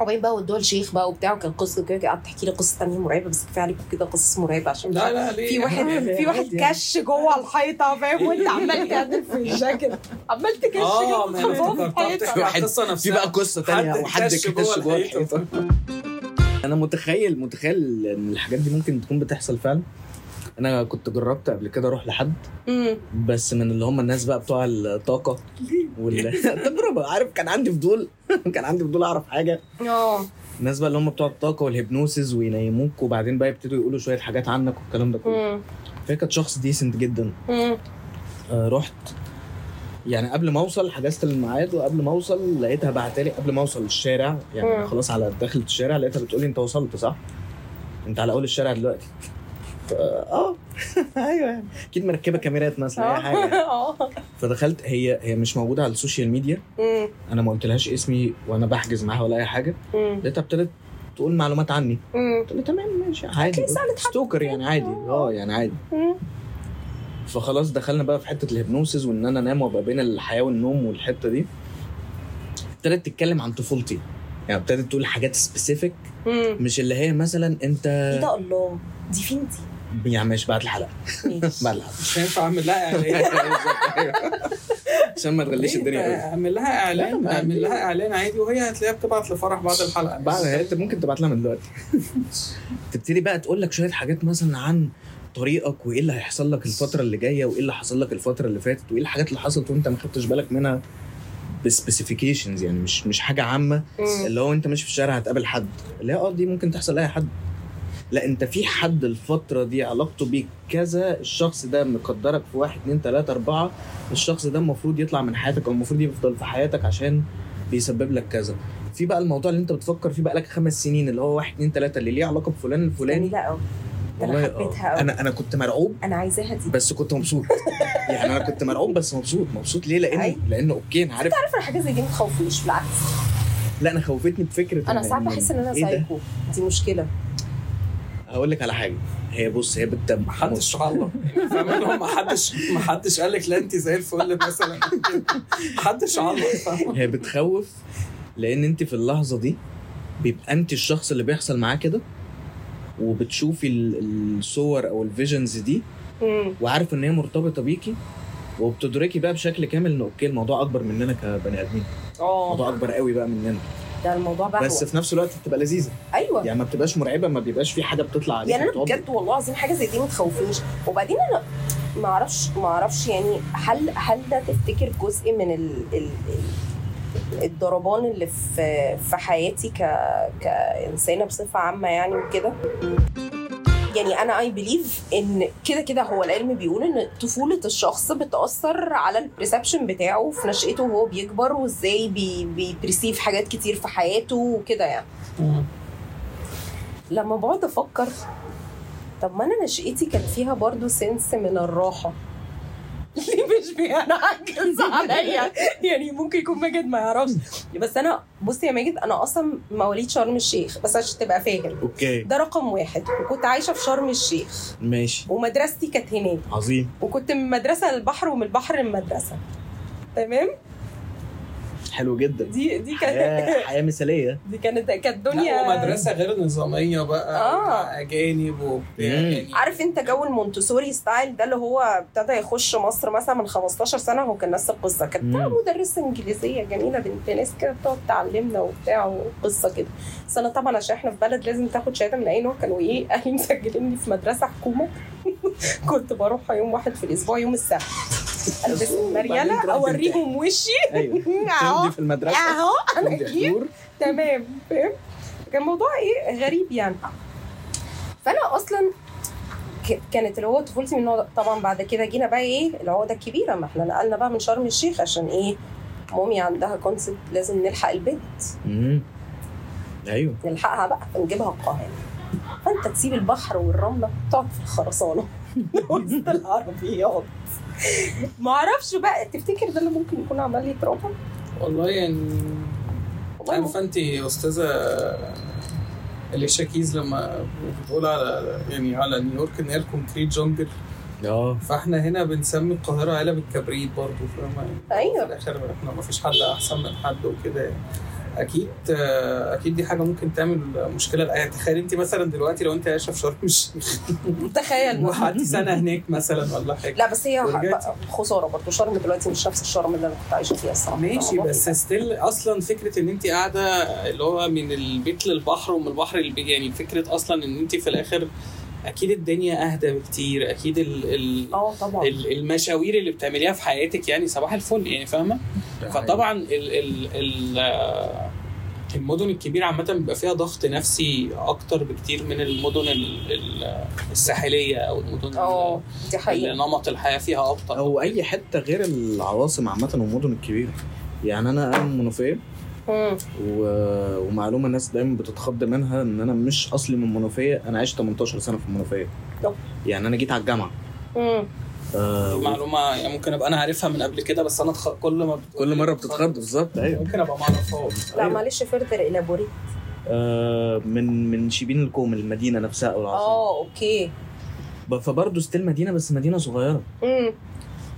وبعدين بقى ودوها الشيخ بقى وبتاع وكان قصة كده قعدت تحكي لي قصة تانية مرعبة بس كفاية عليكم كده قصص مرعبة عشان لا لا ليه؟ في واحد في واحد. كش جوه الحيطة فاهم؟ وانت عمال تعدل في الجاكيت عمال تكش آه جوه الحيطة. في نفسها. بقى قصة حد وحد كش جوه. الحيطة. أنا متخيل متخيل ان الحاجات دي ممكن تكون بتحصل فعلا. أنا كنت جربت قبل كده أروح لحد. بس من اللي هم الناس بقى بتوع الطاقة والتجربه عارف كان عندي فضول. كان عندي فضول أعرف حاجة. آه. الناس بقى اللي هم بتوع الطاقة والهيبنوسيس وينيموك وبعدين بقى يبتدوا يقولوا شوية حاجات عنك والكلام ده كله. فهي كانت شخص decent جدا. آه رحت يعني قبل ما اوصل حجزت الميعاد وقبل ما اوصل لقيتها بعتلي قبل ما اوصل الشارع يعني مم. خلاص على دخلة الشارع لقيتها بتقولي انت وصلت صح؟ انت على اول الشارع دلوقتي آه أيوه يعني أكيد مركبة كاميرات مثلا أي حاجة آه فدخلت هي هي مش موجودة على ال social media. أنا ما قلتلهاش اسمي وأنا بحجز معاها ولا أي حاجة. لقيتها ابتدت تقول معلومات عني. قلت تمام ماشي عادي. stalker يعني عادي آه يعني عادي. فخلاص دخلنا بقى في حتة ال hypnosis وإن أنا أنام وأبقى بين الحياة والنوم والحتة دي. ابتدت تتكلم عن طفولتي. يعني ابتدت تقول حاجات specific. مش اللي هي مثلا أنت إيه ده؟ الله. دي فين دي؟ يعني ماشي بعد الحلقة ماشي. بعد الحلقة مش هينفع أعمل لها إعلان. عشان ما تغليش ليه؟ الدنيا أعمل لها لا، اعلان أعمل. لها إعلان عادي وهي هتلاقيها بتبعت لفرح بعد الحلقة. بعد انت ممكن تبعت لها من دلوقتي. تبتدي بقى تقول لك شوية حاجات مثلا عن طريقك وإيه اللي هيحصل لك الفترة اللي جاية وإيه اللي حصل لك الفترة اللي فاتت وإيه الحاجات اللي حصلت وأنت ما خدتش بالك منها بسبيسيفيكيشنز يعني مش مش حاجة عامة. اللي هو أنت ماشي في الشارع هتقابل حد اللي هي آه دي ممكن تحصل لأي حد. لا أنت في حد الفترة دي علاقته بيك كذا الشخص ده مقدرك في واحد اتنين تلاتة أربعة الشخص ده المفروض يطلع من حياتك أو المفروض يفضل في حياتك عشان بيسبب لك كذا. في بقى الموضوع اللي أنت بتفكر فيه بقى لك خمس سنين اللي هو واحد اتنين تلاتة اللي ليه علاقة بفلان الفلاني أنا آه. حبيتها قوي أنا أنا كنت مرعوب أنا عايزاها دي. بس كنت مبسوط. يعني أنا كنت مرعوب بس مبسوط. مبسوط ليه؟ لأن أي. لأنه okay أنا عارف. عارفه حاجة زي دي ما تخوفنيش بالعكس. لا أنا خوفتني بفكرة أنا ساعات بحس إن أنا؟ سايكو دي مشكلة. هقول لك على حاجة. هي بص هي بت محدش علق فاهم؟ اللي هو محدش محدش قال لك لا أنت زي الفل مثلا. محدش علق فاهم؟ هي بتخوف لأن أنت في اللحظة دي بيبقى أنت الشخص اللي بيحصل معاه كده وبتشوفي ال- الصور أو ال visions دي. وعارفة إن هي مرتبطة بيكي وبتدركي بقى بشكل كامل إن okay الموضوع أكبر مننا كبني آدمين. الموضوع آه أكبر قوي بقى مننا. ده الموضوع بقى بس. في نفس الوقت بتبقى لذيذة. أيوه. يعني ما بتبقاش مرعبة ما بيبقاش في حاجة بتطلع عليك يعني أنا بجد والله العظيم حاجة زي دي ما تخوفنيش. وبعدين أنا ما أعرفش ما أعرفش يعني هل هل ده تفتكر جزء من ال ال ال- الضربان اللي في في حياتي ك كإنسانة بصفة عامة يعني وكده. يعني أنا I believe إن كده كده هو العلم بيقول إن طفولة الشخص بتأثر على ال perception بتاعه في نشأته وهو بيكبر وإزاي بي بي perceive حاجات كتير في حياته وكده يعني. لما بقعد أفكر طب ما أنا نشأتي كان فيها برضو sense من الراحة. ليه مش بينعكس عليا. يعني ممكن يكون ماجد ما يعرفش. بس أنا بص يا ماجد أنا أصلا مواليد شرم الشيخ بس عشان تبقى فاهم. okay. ده رقم واحد. وكنت عايشة في شرم الشيخ. ماشي. ومدرستي كانت هناك. عظيم. وكنت من مدرسه للبحر ومن البحر للمدرسة. تمام؟ حلو جدا. دي دي كانت حياه مثالية. دي كانت كانت دنيا ومدرسة غير نظاميه بقى آه. أجانب وبتاع. يعني عارف انت جو المونتسوري style ده اللي هو ابتدى يخش مصر مثلا من 15 سنة هو كان نفس القصة كانت. مدرسة إنجليزية جميلة بنت ناس كده بتقعد تعلمنا وبتاع وقصة كده. بس أنا طبعا عشان إحنا في بلد لازم تاخد شهادة من أي نوع كانوا إيه؟ أهلي مسجليني في مدرسة حكومة. كنت بروح يوم واحد في الأسبوع يوم السبت. ألبس أوريهم وشي. أيوه. أهو. في المدرسة. أهو. أنا كبير تمام. فاهم كان موضوع إيه؟ غريب يعني. فأنا أصلا كانت اللي هو طفولتي من. طبعا بعد كده جينا بقى إيه؟ العقدة الكبيرة. ما إحنا نقلنا بقى من شرم الشيخ عشان إيه؟ مامي عندها كونسبت لازم نلحق البنت مم. أيوه. نلحقها بقى فنجيبها القاهرة. فأنت تسيب البحر والرملة تقعد في الخرسانة. وسط العربيات. ما أعرفش بقى تفتكر ده اللي ممكن يكون عمل لي trauma؟ والله يعني عارفة انت يا أستاذة أليشا كيز لما بتقول على يعني على نيويورك إن هي ال concrete jungle. آه. فإحنا هنا بنسمي القاهرة علب الكبريت برضه فاهمة؟ يعني أيوة. في الآخر إحنا ما فيش حد أحسن من حد وكده. يعني. أكيد أكيد دي حاجة ممكن تعمل مشكلة لأي تخيل أنت مثلا دلوقتي لو أنت عايشه في شرم الشيخ تخيل. وقعدتي سنة هناك مثلا ولا حاجة. لا بس هي خسارة برضه شرم دلوقتي مش نفس الشرم اللي أنا كنت عايشة فيها الصراحة. ماشي. بس ستيل أصلا فكرة إن أنت قاعدة اللي هو من البيت للبحر ومن البحر للبيت يعني فكرة أصلا إن أنت في الآخر أكيد الدنيا أهدى بكتير أكيد ال ال آه طبعا. ال- المشاوير اللي بتعمليها في حياتك يعني صباح الفل يعني فاهمة؟ فطبعا ال ال ال المدن الكبيرة عامة بيبقى فيها ضغط نفسي أكتر بكتير من المدن ال- ال- الساحلية أو المدن آه دي اللي حقيقة. نمط الحياة فيها ابطا أو أي حتة غير العواصم عامة والمدن الكبيرة. يعني أنا أنا من منوفية. مم. و... ومعلومة الناس دايما بتتخض منها إن أنا مش أصلي من منوفيه أنا عشت 18 سنة في المنوفية. يعني أنا جيت على الجامعة. آه. معلومة يعني ممكن أبقى أنا عارفها من قبل كده بس أنا تخ... كل ما بتقولي كل مرة بتتخض. بالظبط. أيوه. ممكن أبقى ما أعرفهاش. لا معلش فردر الابوري آه من من شبين الكوم المدينة نفسها أو العاصمة. آه أوكي. فبرضه ستيل مدينة بس مدينة صغيرة. امم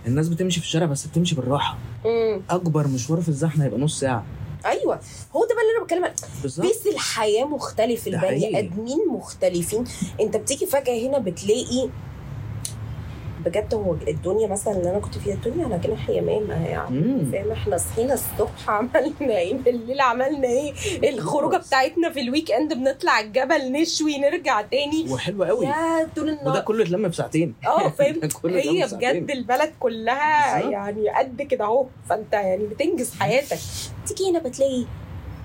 الناس بتمشي في الشارع بس بتمشي بالراحة. امم أكبر مشوار في الزحمة هيبقى نص ساعة. أيوه. هو ده بقى اللي أنا بتكلم عنه بيس الحياة مختلف البني. آدمين مختلفين. أنت بتيجي فجأة هنا بتلاقي بجد هو الدنيا مثلا اللي أنا كنت فيها الدنيا على جناح يمامه يعني. فاهم؟ إحنا صحينا الصبح عملنا إيه؟ بالليل عملنا إيه؟ الخروجة بتاعتنا في ال weekend بنطلع الجبل نشوي نرجع تاني. وحلو قوي. يا طول وده النهار كله اتلم في ساعتين. آه فاهم؟ هي. بجد البلد كلها. يعني قد كده أهو. فأنت يعني بتنجز حياتك. تيجي هنا بتلاقي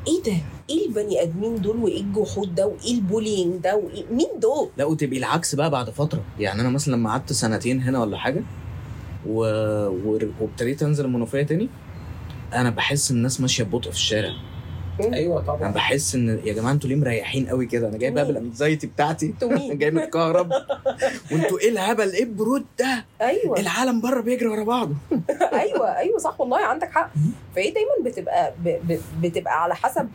إيه ده؟ إيه البني آدمين دول وإيه الجحود ده وإيه ال bullying ده وإيه مين دول؟ لا وتبقي العكس بقى بعد فترة يعني أنا مثلا لما قعدت سنتين هنا ولا حاجة و... وابتديت أنزل المنوفية تاني أنا بحس الناس ماشية ببطء في الشارع أيوه أنا طبعا بحس إن يا جماعة أنتوا ليه مريحين قوي كده؟ أنا جاي بقى؟ بالانزايتي بتاعتي. مين؟ جاي متكهرب وأنتوا إيه الهبل؟ إيه البرود ده؟ أيوه. العالم بره بيجري ورا بعضه أيوه أيوه صح والله عندك حق. فهي دايما بتبقى ب... ب... بتبقى على حسب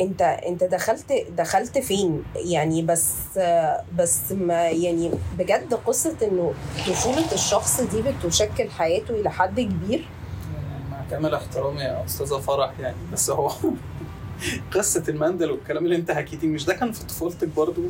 أنت أنت دخلت دخلت فين. يعني بس بس ما يعني بجد قصة إنه طفولة الشخص دي بتشكل حياته إلى حد كبير. كامل احترامي يا أستاذة فرح يعني بس هو قصة المندل والكلام اللي أنت حكيتيه مش ده كان في طفولتك برضو؟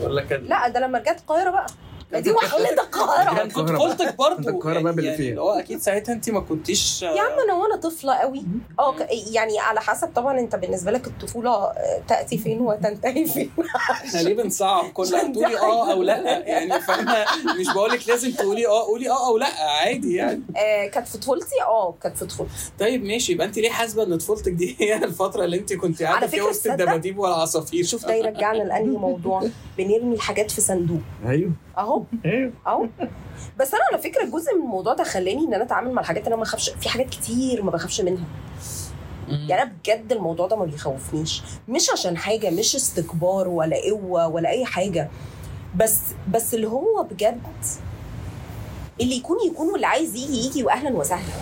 ولا كان؟ لا ده لما رجعت القاهرة بقى. ما دي وحلة القاهره القاهرة طفولتك برضو أنت القاهرة بقى باللي يعني فيها. اللي هو أكيد ساعتها أنت ما كنتيش يا عم أنا وأنا طفلة قوي. آه ك- يعني على حسب طبعا أنت بالنسبة لك الطفولة آه، تأتي فين وتنتهي فين. إحنا ليه بنصعب كل تقولي آه أو لأ. يعني فاهمه مش بقول لك لازم تقولي آه قولي آه أو لأ. عادي يعني. آه كانت في طفولتي؟ آه كانت في طفولتي. طيب ماشي. يبقى أنت ليه حاسبة إن طفولتك دي هي الفترة اللي أنت كنت قاعدة على فيها وسط؟ الدباديب والعصافير؟ شوف ده يرجعنا لأنهي موضوع. بنرمي الحاجات في صندوق. أيوه. أهو. أيوه اهو بس أنا على فكرة جزء من الموضوع ده خلاني إن أنا أتعامل مع الحاجات اللي أنا ما بخافش في حاجات كتير ما بخافش منها. يعني أنا بجد الموضوع ده ما بيخوفنيش. مش عشان حاجة مش استكبار ولا قوة ولا أي حاجة. بس بس اللي هو بجد اللي يكون يكون واللي عايز يجي يجي واهلا وسهلا.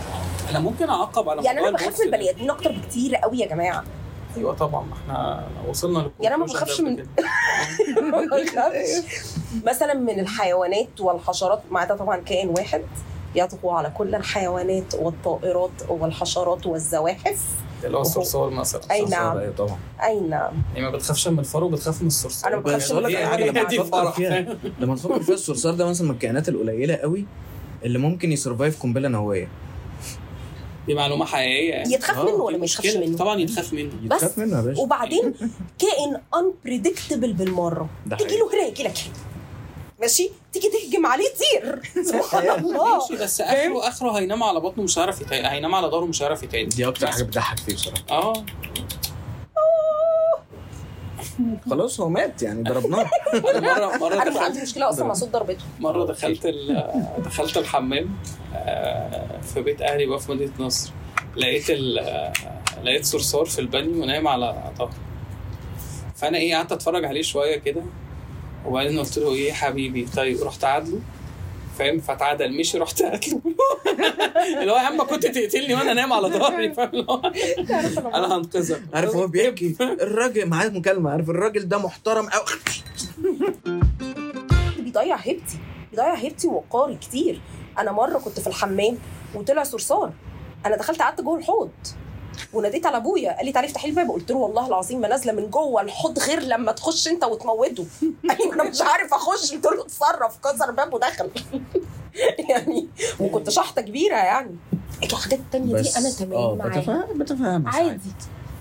أنا ممكن أعقب على يعني أنا بخاف من البني آدمين أكتر بكتير قوي يا جماعة. أيوه طبعا ما إحنا وصلنا يعني أنا ما بخافش من- كده. ما بخافش. مثلا من الحيوانات والحشرات ما عدا طبعا كائن واحد يطغو على كل الحيوانات والطائرات والحشرات والزواحف. اللي هو الصرصار مثلا أي نعم. أيوه طبعا. أي نعم. يعني ما بتخافش من الفار وبتخاف من الصرصار. أنا ما بخافش بس أقول لك من على حاجة لما تفكر فيها الصرصار ده مثلا من الكائنات القليلة قوي اللي ممكن يسرفايف قنبلة نووية. دي معلومة حقيقية يعني. يتخاف آه، منه ولا ما يتخافش. منه؟ طبعا يتخاف منه. بس. يتخاف منه يا باشا. وبعدين كائن unpredictable بالمرة. تيجي. له هنا يجي لك هنا. ماشي؟ تيجي تهجم عليه يطير سبحان الله. ماشي بس اخره آخره هينام على بطنه مش هيعرف هينام على ظهره مش هيعرف يتعدل دي أكتر. حاجة بتضحك فيه بصراحة. آه. خلاص هو مات يعني ضربناه. مره مرة أنا عندي مشكلة؟ أصلا مع صوت ضربته. مرة دخلت دخلت الحمام آه، في بيت أهلي بقى في مدينة نصر. لقيت آه، لقيت صرصار في البانيو ونايم على ظهره فأنا إيه قعدت أتفرج عليه شوية كده. وبعدين قلت له إيه يا حبيبي طيب رحت عادله فاهم؟ فتعادل. مشي رحت قاتله اللي هو يا عم كنت تقتلني وأنا نايم على ظهري فاهم؟ اللي هو أنا هنقذك. عارف هو بيحكي؟ الراجل معاه مكالمة. عارف الراجل ده محترم قوي بيضيع هيبتي. بيضيع هيبتي ووقاري كتير. أنا مرة كنت في الحمام وطلع صرصار. أنا دخلت قعدت جوه الحوض. وناديت على ابويا قال لي تعالي افتحي الباب. قلت له والله العظيم ما نازلة من جوه الحوض غير لما تخش انت وتموته. لي أنا مش عارف أخش. قلت له اتصرف كسر الباب ودخل. يعني وكنت شحطة كبيرة يعني. الحاجات التانية دي أنا تمام معاها بتفهم بتفهم عادي.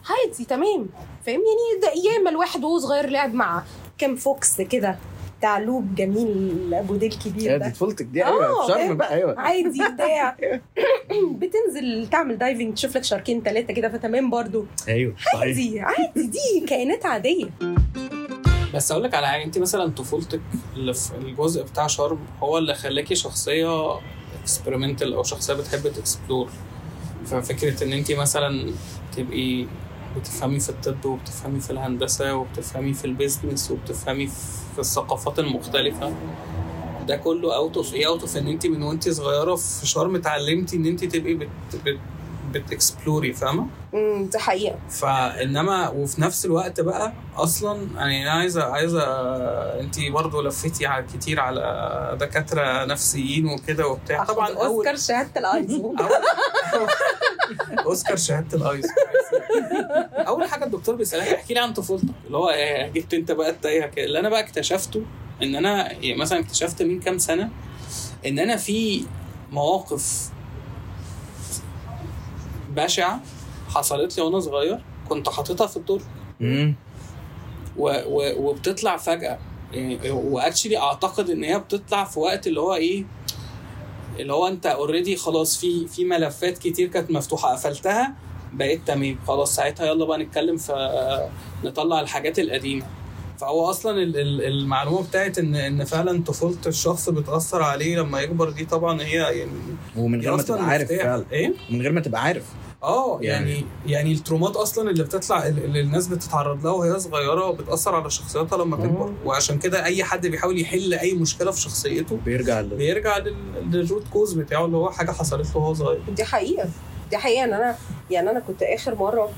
عادي. تمام. فاهم يعني ده ياما الواحد وهو صغير لعب مع كام fox كده. بتاع لوب جميل أبو ديل كبير ده. دي طفولتك دي آه، أيوه في فاهم؟ شرم بقى أيوه. عادي بتاع. بتنزل تعمل diving تشوف لك شاركين ثلاثة كده فتمام برضو. أيوه عادي عادي دي كائنات عادية. بس أقول لك على حاجة انت مثلا طفولتك اللي في الجزء بتاع شرم هو اللي خلاكي شخصية experimental أو شخصية بتحب ت explore ففكرة إن انت مثلا تبقي بتفهمي في الطب وبتفهمي في الهندسة وبتفهمي في ال business وبتفهمي في الثقافات المختلفة. ده كله out of إيه out of إن انت من وانت صغيرة في شرم اتعلمتي إن انت تبقي بت بت بت explore ي فاهمة؟ امم دي حقيقة. فإنما وفي نفس الوقت بقى أصلا يعني أنا عايزة عايزة انت برضو لفيتي على كتير على دكاترة نفسيين وكده وبتاع. طبعا أوسكار شهادة الايزو أوسكار شهادة الايس أول حاجة الدكتور بيسألك احكي لي عن طفولتك. اللي هو إيه جبت أنت بقى التايهة كده. اللي أنا بقى اكتشفته إن أنا يعني مثلا اكتشفت من كام سنة إن أنا في مواقف بشعة حصلت لي وأنا صغير. كنت حاططها في الدور. و و وبتطلع فجأة. يعني وأكشلي أعتقد إن هي بتطلع في وقت اللي هو إيه اللي هو أنت اوريدي خلاص في في ملفات كتير كانت مفتوحة. قفلتها بقيت تمام. خلاص ساعتها يلا بقى نتكلم في نطلع الحاجات القديمة. فهو أصلا ال- ال- المعلومة بتاعت ان إن فعلا طفولة الشخص بتأثر عليه لما يكبر دي طبعا هي يعني ومن غير ما تبقى عارف. فعلا. إيه؟ من غير ما تبقى عارف. آه يعني- يعني يعني الترومات أصلا اللي بتطلع اللي الناس بتتعرض لها وهي صغيرة بتاثر على شخصيتها لما تكبر. وعشان كده أي حد بيحاول يحل أي مشكلة في شخصيته بيرجع ل... بيرجع لل- لل root cause بتاعه اللي هو حاجة حصلت له وهو صغير. دي حقيقة. دي حقيقة. ان أنا يعني أنا كنت آخر مرة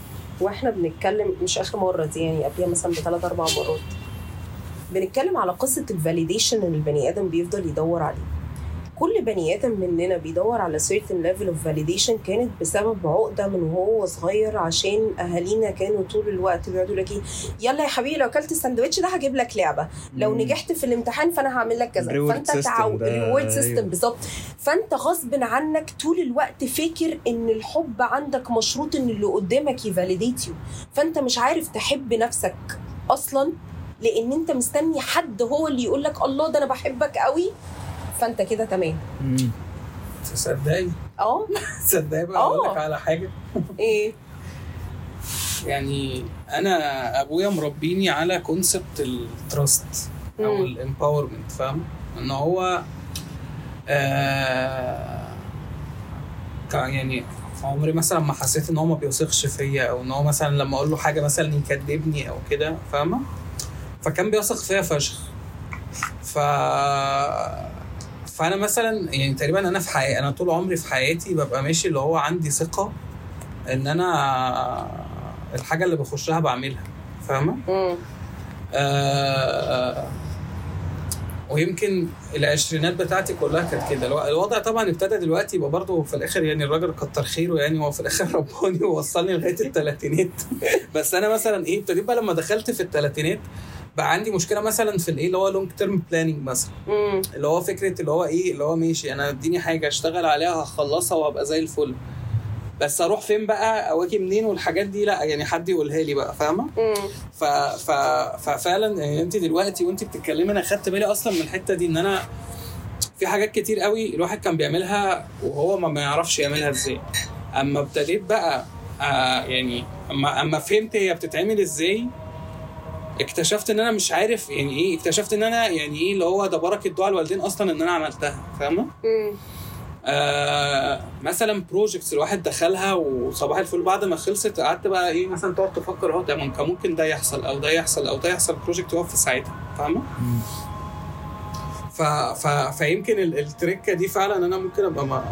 وإحنا بنتكلم مش آخر مرة دي يعني قبلها مثلا بثلاث أربع مرات بنتكلم على قصة ال validation اللي البني آدم بيفضل يدور عليه. كل بني آدم مننا بيدور على certain level of validation كانت بسبب عقدة من وهو صغير عشان أهالينا كانوا طول الوقت بيقعدوا لك إيه يلا يا حبيبي لو أكلت الساندوتش ده هجيب لك لعبة. لو. نجحت في الامتحان فأنا هعمل لك كذا. فأنت ال system بتاعه ده، ال reward. system بالظبط. فأنت غصب عنك طول الوقت فاكر إن الحب عندك مشروط إن اللي قدامك ي validate you فأنت مش عارف تحب نفسك أصلا لأن أنت مستني حد هو اللي يقول لك الله ده أنا بحبك قوي فانت كده تمام. تصدقي؟ آه. تصدقي بقى. أقول لك على حاجة؟ إيه؟ يعني أنا أبويا مربيني على concept ال trust أو. ال empowerment فاهم إن هو آه كان يعني عمري مثلا ما حسيت إن هو ما بيثقش فيا أو إن هو مثلا لما أقول له حاجة مثلا يكذبني أو كده فاهمة؟ فكان بيثق فيا فشخ. ف فانا مثلا يعني تقريبا أنا في حياتي أنا طول عمري في حياتي ببقى ماشي اللي هو عندي ثقة إن أنا الحاجة اللي بخشها بعملها فاهمة مم. آه ويمكن العشرينات بتاعتي كلها كانت كده. الو- الوضع طبعا ابتدى دلوقتي يبقى برضه في الآخر يعني الراجل كتر خيره يعني هو في الآخر رباني ووصلني لغاية الثلاثينات بس أنا مثلا إيه ابتديت بقى لما دخلت في الثلاثينات بقى عندي مشكلة مثلا في الإيه اللي هو long term planning مثلا. اللي هو فكرة اللي هو إيه اللي هو ماشي أنا اديني حاجة أشتغل عليها هخلصها وهبقى زي الفل. بس أروح فين بقى؟ أو أجي منين؟ والحاجات دي لا يعني حد يقولها لي بقى فاهمة. ف... ف... ففعلا يعني انت دلوقتي وانت بتتكلمي أنا خدت بالي أصلا من الحتة دي ان أنا في حاجات كتير قوي الواحد كان بيعملها وهو ما ما يعرفش يعملها إزاي. اما ابتديت بقى آه يعني اما اما فهمت هي بتتعمل إزاي اكتشفت ان أنا مش عارف يعني إيه اكتشفت ان أنا يعني إيه اللي هو ده بركة دعاء الوالدين أصلا ان أنا عملتها فاهمة. آه مثلا projects الواحد دخلها وصباح الفل بعد ما خلصت قعدت بقى إيه مثلا تقعد تفكر أهو ده ممكن ده يحصل أو ده يحصل أو ده يحصل ال project يقف في ساعتها فاهمة؟ ف... ف... فيمكن ال- التركة دي فعلا أنا ممكن أبقى ما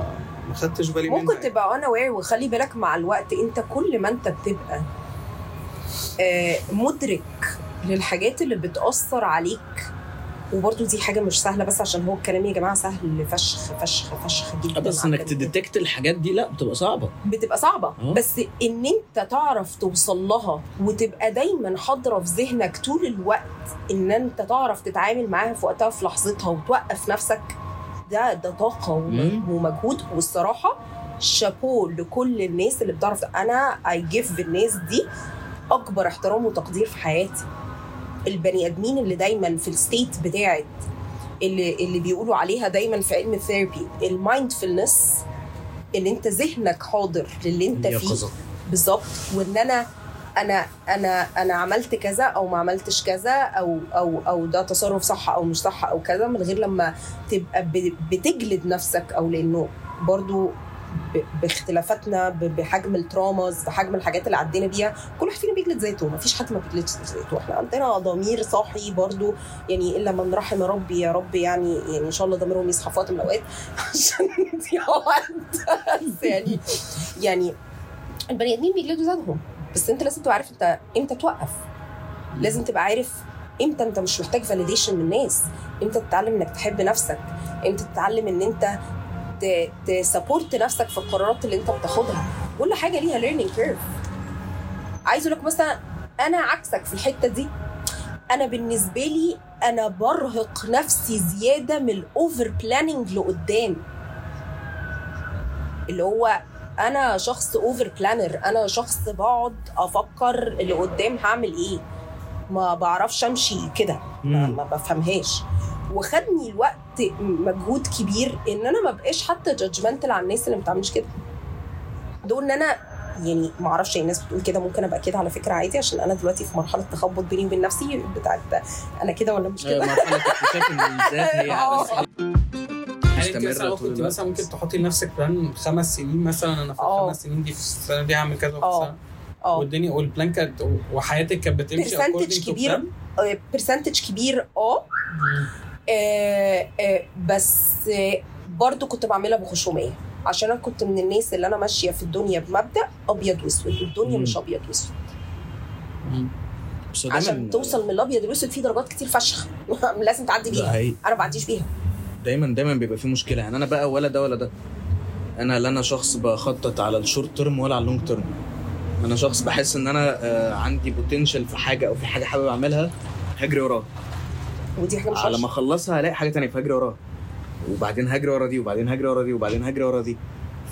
ما خدتش بالي منها. ممكن تبقى أنا واعي وخلي بالك مع الوقت أنت كل ما أنت بتبقى آه، مدرك للحاجات اللي بتأثر عليك وبرضه دي حاجة مش سهلة بس عشان هو الكلام يا جماعة سهل فشخ فشخ فشخ جدا بس إنك. تديتكت الحاجات دي لا بتبقى صعبة بتبقى صعبة آه. بس إن أنت تعرف توصل لها وتبقى دايما حاضرة في ذهنك طول الوقت إن أنت تعرف تتعامل معاها في وقتها في لحظتها وتوقف نفسك ده ده مم. ومجهود والصراحة شابو لكل الناس اللي بتعرف أنا I give الناس دي أكبر احترام وتقدير في حياتي البني ادمين اللي دايما في ال state بتاعت اللي اللي بيقولوا عليها دايما في علم ال therapy ال mindfulness إن أنت ذهنك حاضر للي أنت فيه. بالظبط وإن أنا أنا أنا أنا عملت كذا أو ما عملتش كذا أو أو أو ده تصرف صح أو مش صح أو كذا من غير لما تبقى بتجلد نفسك أو لأنه برضو باختلافاتنا بحجم التراماز بحجم الحاجات اللي عدينا بيها كل واحد فينا بيجلد ذاته مفيش حد ما بيجلدش ذاته. إحنا عندنا ضمير صاحي برضو يعني إلا من رحم ربي يا رب يعني يعني إن شاء الله ضميرهم يصحى في وقت من الأوقات عشان يعني يعني البني آدمين بيجلدوا ذاتهم بس أنت لازم تبقى عارف أنت إمتى توقف. لازم تبقى عارف إمتى أنت مش محتاج validation من الناس. إمتى تتعلم إنك تحب نفسك. إمتى تتعلم إن أنت ت support نفسك في القرارات اللي انت بتاخدها. كل حاجة ليها learning curve عايز أقول لك مثلا أنا عكسك في الحتة دي. أنا بالنسبة لي أنا برهق نفسي زيادة من ال over planning لقدام. اللي هو أنا شخص over planner أنا شخص بقعد أفكر اللي قدام هعمل إيه. ما بعرفش أمشي كده. ما. ما بفهمهاش. وخدني الوقت مجهود كبير إن أنا ما بقاش حتى judgmental على الناس اللي ما بتعملش كده دول إن أنا يعني ما أعرفش الناس بتقول كده ممكن أبقى كده على فكرة عادي عشان أنا دلوقتي في مرحلة تخبط بيني وبين نفسي بتاعت أنا كده ولا مش آه، كده مرحلة اكتشاف إن الذات هي آه. يعني مستمرة طول كنت الوقت. مثلا ممكن تحطي لنفسك plan خمس سنين مثلا أنا في. الخمس سنين دي في السنة دي هعمل كذا وفي. السنة آه والدنيا وال plan كانت وحياتك كانت بتمشي percentage كبير. percentage كبير آه. آه، آه، بس آه، برضو كنت بعملها بخشوميه عشان أنا كنت من الناس اللي أنا ماشية في الدنيا بمبدأ أبيض وأسود والدنيا. مش أبيض وأسود. بس عشان توصل من الأبيض والأسود في درجات كتير فشخ. لازم تعدي بيها. أنا ما بعديش بيها. دايما دايما بيبقى في مشكلة. يعني أنا بقى ولا ده ولا ده. أنا لا أنا شخص بخطط على ال short term ولا على ال long term أنا شخص بحس إن أنا آه، عندي potential في حاجة أو في حاجة حابب أعملها هجري وراها. ودي حاجة مش على ما. أخلصها هلاقي حاجة تانية فهجري وراها. وبعدين هجري ورا دي وبعدين هجري ورا دي وبعدين هجري ورا دي.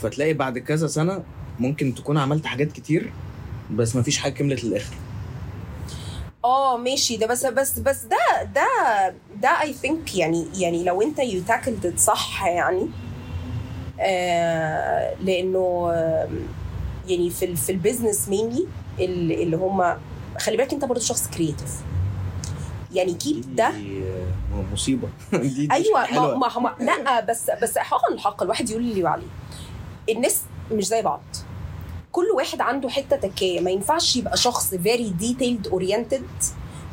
فتلاقي بعد كذا سنة ممكن تكون عملت حاجات كتير بس مفيش حاجة كملت للآخر. آه ماشي. ده بس بس بس ده ده ده I think يعني يعني لو أنت you tackled صح يعني. آه لأنه يعني في في ال business mainly اللي اللي هم خلي بالك أنت برضه شخص creative يعني keep ده. آه، مصيبة. دي, دي أيوه ما, حلوة. ما, ما لا بس بس حقا الحق الواحد يقول اللي عليه. الناس مش زي بعض. كل واحد عنده حتة تكاية. ما ينفعش يبقى شخص very detailed oriented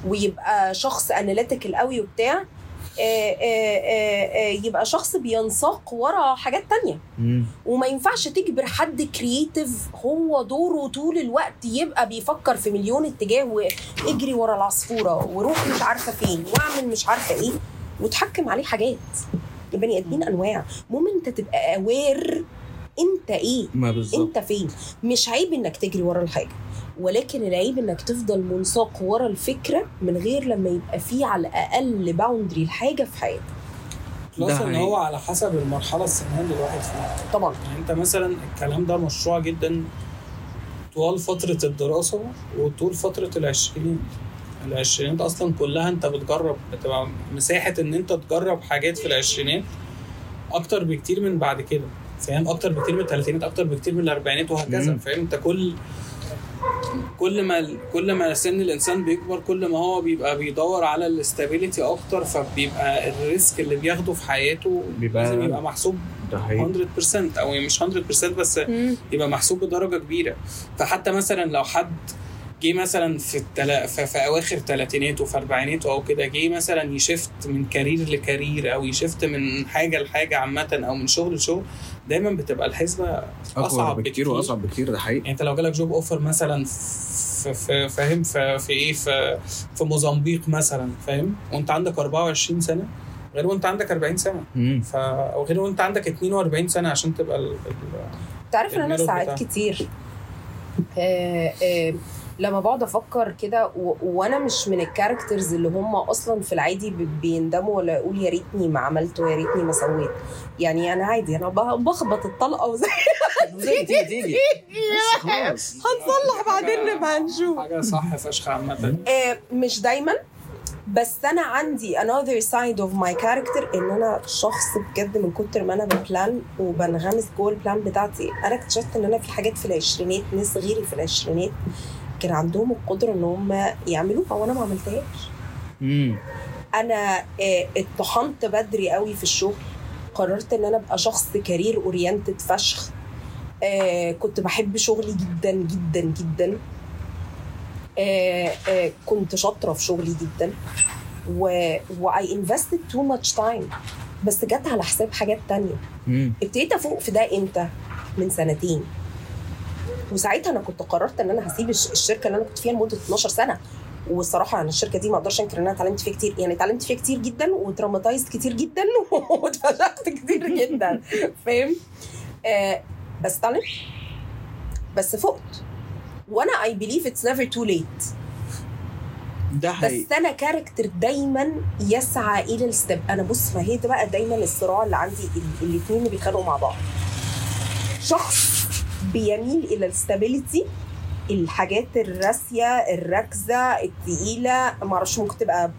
ويبقى شخص analytical قوي وبتاع. آه، آه، آه، آه، يبقى شخص بينساق ورا حاجات تانية. وما ينفعش تجبر حد creative هو دوره طول الوقت يبقى بيفكر في مليون اتجاه واجري ورا العصفورة وروح مش عارفة فين واعمل مش عارفة إيه. وتحكم عليه حاجات. البني آدمين أنواع. المهم انت تبقى aware انت إيه. ما انت فين. مش عيب انك تجري ورا الحاجة. ولكن العيب إنك تفضل منساق ورا الفكرة من غير لما يبقى فيه على الأقل boundary الحاجة في حياتك. plus إن. هو على حسب المرحلة السنية اللي الواحد فيها. طبعا. يعني أنت مثلا الكلام ده مشروع جدا طوال فترة الدراسة وطول فترة العشرينات العشرينات أصلا كلها أنت بتجرب بتبقى مساحة إن أنت تجرب حاجات في العشرينات أكتر بكتير من بعد كده. فاهم؟ أكتر بكتير من الثلاثينات أكتر بكتير من الأربعينات وهكذا. فاهم؟ أنت كل كل ما كل ما سن الإنسان بيكبر كل ما هو بيبقى بيدور على ال stability أكتر فبيبقى ال risk اللي بياخده في حياته بيبقى- لازم يبقى محسوب ده حقيقي. 100% أو مش 100% بس يبقى محسوب بدرجة كبيرة. فحتى مثلا لو حد جه مثلا في التلا... في, في أواخر ثلاثيناته في اربعيناته أو كده جه مثلا ي shift من career ل career أو ي shift من حاجة لحاجة عامة أو من شغل لشغل دايما بتبقى الحسبة اصعب أصعب بكتير بكتير. وأصعب بكتير ده حقيقي يعني أنت لو جالك job offer مثلا في, في فاهم في, في إيه في, في موزمبيق مثلا فاهم وأنت عندك 24 سنة غير وأنت عندك 40 سنة. ف أو غير وأنت عندك 42 سنة عشان تبقى ال... ال... تعرف إن أنا ساعات. كتير آه آه لما بقعد أفكر كده و- وأنا مش من ال characters اللي هم أصلا في العادي ب- بيندموا ولا يقول يا ريتني ما عملت ويا ريتني ما سويت. يعني أنا عادي أنا ب- بخبط الطلقة وزي تيجي تيجي بس خلاص هنصلح بعدين نبقى نشوف. حاجة صح فشخ عامة. آه، مش دايما. بس أنا عندي another side of my character إن أنا شخص بجد من كتر ما أنا ب plan وبنغمس جوه ال plan بتاعتي. أنا اكتشفت إن أنا في حاجات في العشرينات ناس غيري في العشرينات. كان عندهم القدرة إن هم يعملوها وأنا ما عملتهاش. مم. أنا آه، اتطحنت بدري قوي في الشغل. قررت إن أنا أبقى شخص career oriented فشخ. آه كنت بحب شغلي جدا جدا جدا. آه آه كنت شاطرة في شغلي جدا. و و I invested too much time بس جت على حساب حاجات تانية. ابتديت أفوق في ده إمتى؟ من سنتين. وساعتها أنا كنت قررت إن أنا هسيب الش- الشركة اللي أنا كنت فيها لمدة 12 سنة. والصراحه أنا الشركة دي ما أقدرش أنكر إن أنا اتعلمت فيها كتير يعني اتعلمت فيها كتير جدا و traumatized كتير جدا واتفشخت كتير جدا. فاهم؟ آه بس اتعلمت بس فقت. وأنا I believe it's never too late ده حقيقي. بس أنا character دايما يسعى إلى ال stab- أنا بص ما هي ده بقى دايما الصراع اللي عندي ال- الاتنين اللي بيتخانقوا مع بعض. شخص بيميل إلى ال stability الحاجات الراسية الركزة التقيلة. ما أعرفش ممكن تبقى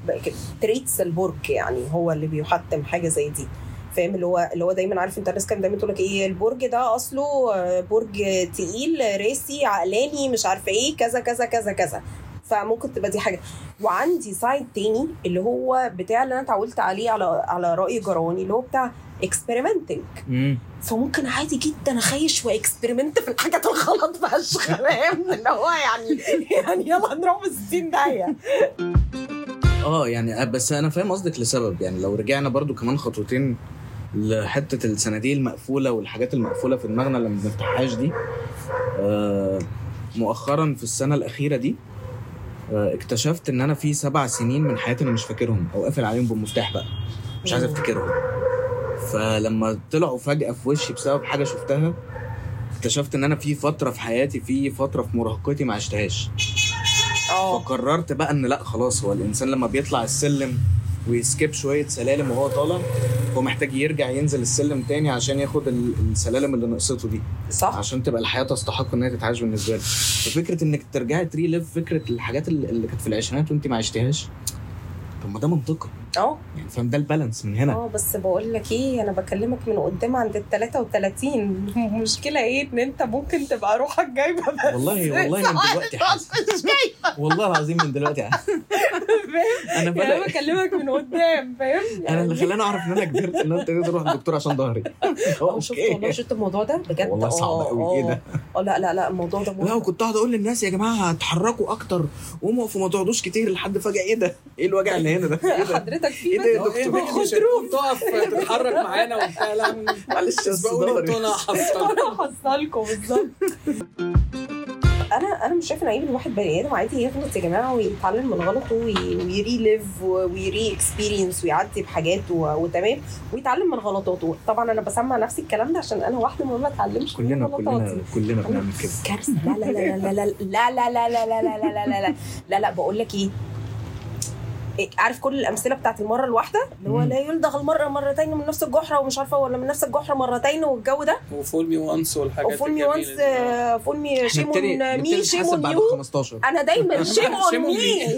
traits البرج يعني هو اللي بيحتم حاجة زي دي. فاهم؟ اللي هو اللي هو دايما عارف أنت الناس كانت دايما تقول لك إيه البرج ده أصله برج تقيل راسي عقلاني مش عارفة إيه كذا كذا كذا كذا. فممكن تبقى دي حاجة. وعندي side تاني اللي هو بتاع اللي أنا اتعودت عليه على على رأي جراني اللي هو بتاع experimenting مم. فممكن عادي جدا أخش و experiment في الحاجات الغلط فشخ فاهم؟ اللي هو يعني يعني يلا نروح في 60 داهية. آه يعني بس أنا فاهم قصدك لسبب. يعني لو رجعنا برضو كمان خطوتين لحتة الصناديق المقفولة والحاجات المقفولة في دماغنا اللي ما بنفتحهاش دي آه مؤخرا في السنة الأخيرة دي آه اكتشفت إن أنا في سبع سنين من حياتي أنا مش فاكرهم أو قافل عليهم بالمفتاح بقى. مش عايز. أفتكرهم. فلما طلعوا فجأة في وشي بسبب حاجة شفتها اكتشفت إن أنا في فترة في حياتي في فترة في مراهقتي ما عشتهاش. آه. فقررت بقى إن لأ خلاص هو الإنسان لما بيطلع السلم ويسكيب شوية سلالم وهو طالع هو محتاج يرجع ينزل السلم تاني عشان ياخد ال- السلالم اللي نقصته دي. صح. عشان تبقى الحياة تستحق ان هي تتعاش بالنسبة لك ففكرة إنك ترجعي تريليف فكرة الحاجات اللي اللي كانت في العشرينات وانت ما عشتهاش طب ما ده منطقي. آه يعني فاهم ده البالانس من هنا. آه بس بقول لك إيه أنا بكلمك من قدام عند ال 33 المشكلة إيه؟ ان انت ممكن تبقى روحك جايبة بس. والله والله من دلوقتي والله العظيم من دلوقتي أنا يعني أنا بكلمك من قدام فاهم؟ أنا اللي خلاني أعرف إن أنا كبرت إن أنا ابتديت أروح للدكتور عشان ظهري. آه شفت والله شفت الموضوع ده؟ بجد؟ والله صعب قوي إيه آه. ده؟ آه لا لا لا الموضوع ده لا. وكنت قاعد أقول للناس يا جماعة اتحركوا أكتر قوموا وما تقعدوش كتير لحد فجأة. إيه ده؟ إيه الوجع اللي هنا ده؟ إيه ده؟ حضرتك في إيه ده يا بس- دكتور؟ إيه تقف تتحرك معانا وبتاع لا معلش اسبقوني صداري. وانتوا أنا هحصل أنا هحصلكم بالظبط أنا أنا مش شايفه ان عيب الواحد بني آدم عادي يغلط يا جماعة ويتعلم من غلطه وي- وي relive وي re-experience ويعدي بحاجات وتمام ويتعلم من غلطاته طبعا أنا بسمع نفسي الكلام ده عشان أنا واحدة ما بتعلمش من كلنا كلنا كلنا بنعمل كده كارثه لا لا لا لا لا لا لا لا لا لا لا لا لا لا لا لا لا بقول لك إيه إيه، عارف كل الأمثلة بتاعت المرة الواحدة؟ اللي هو. لا يلدغ المرء مرتين من نفس الجحره ومش عارفة ولا من نفس الجحره مرتين والجو ده. وفول مي وانس والحاجات وفول مي وانس. فول مي إحنا شيم نبتدي اون نبتدي مي شيم نتحاسب اون بعد يو. 15 أنا دايما شيم اون شيم on مي.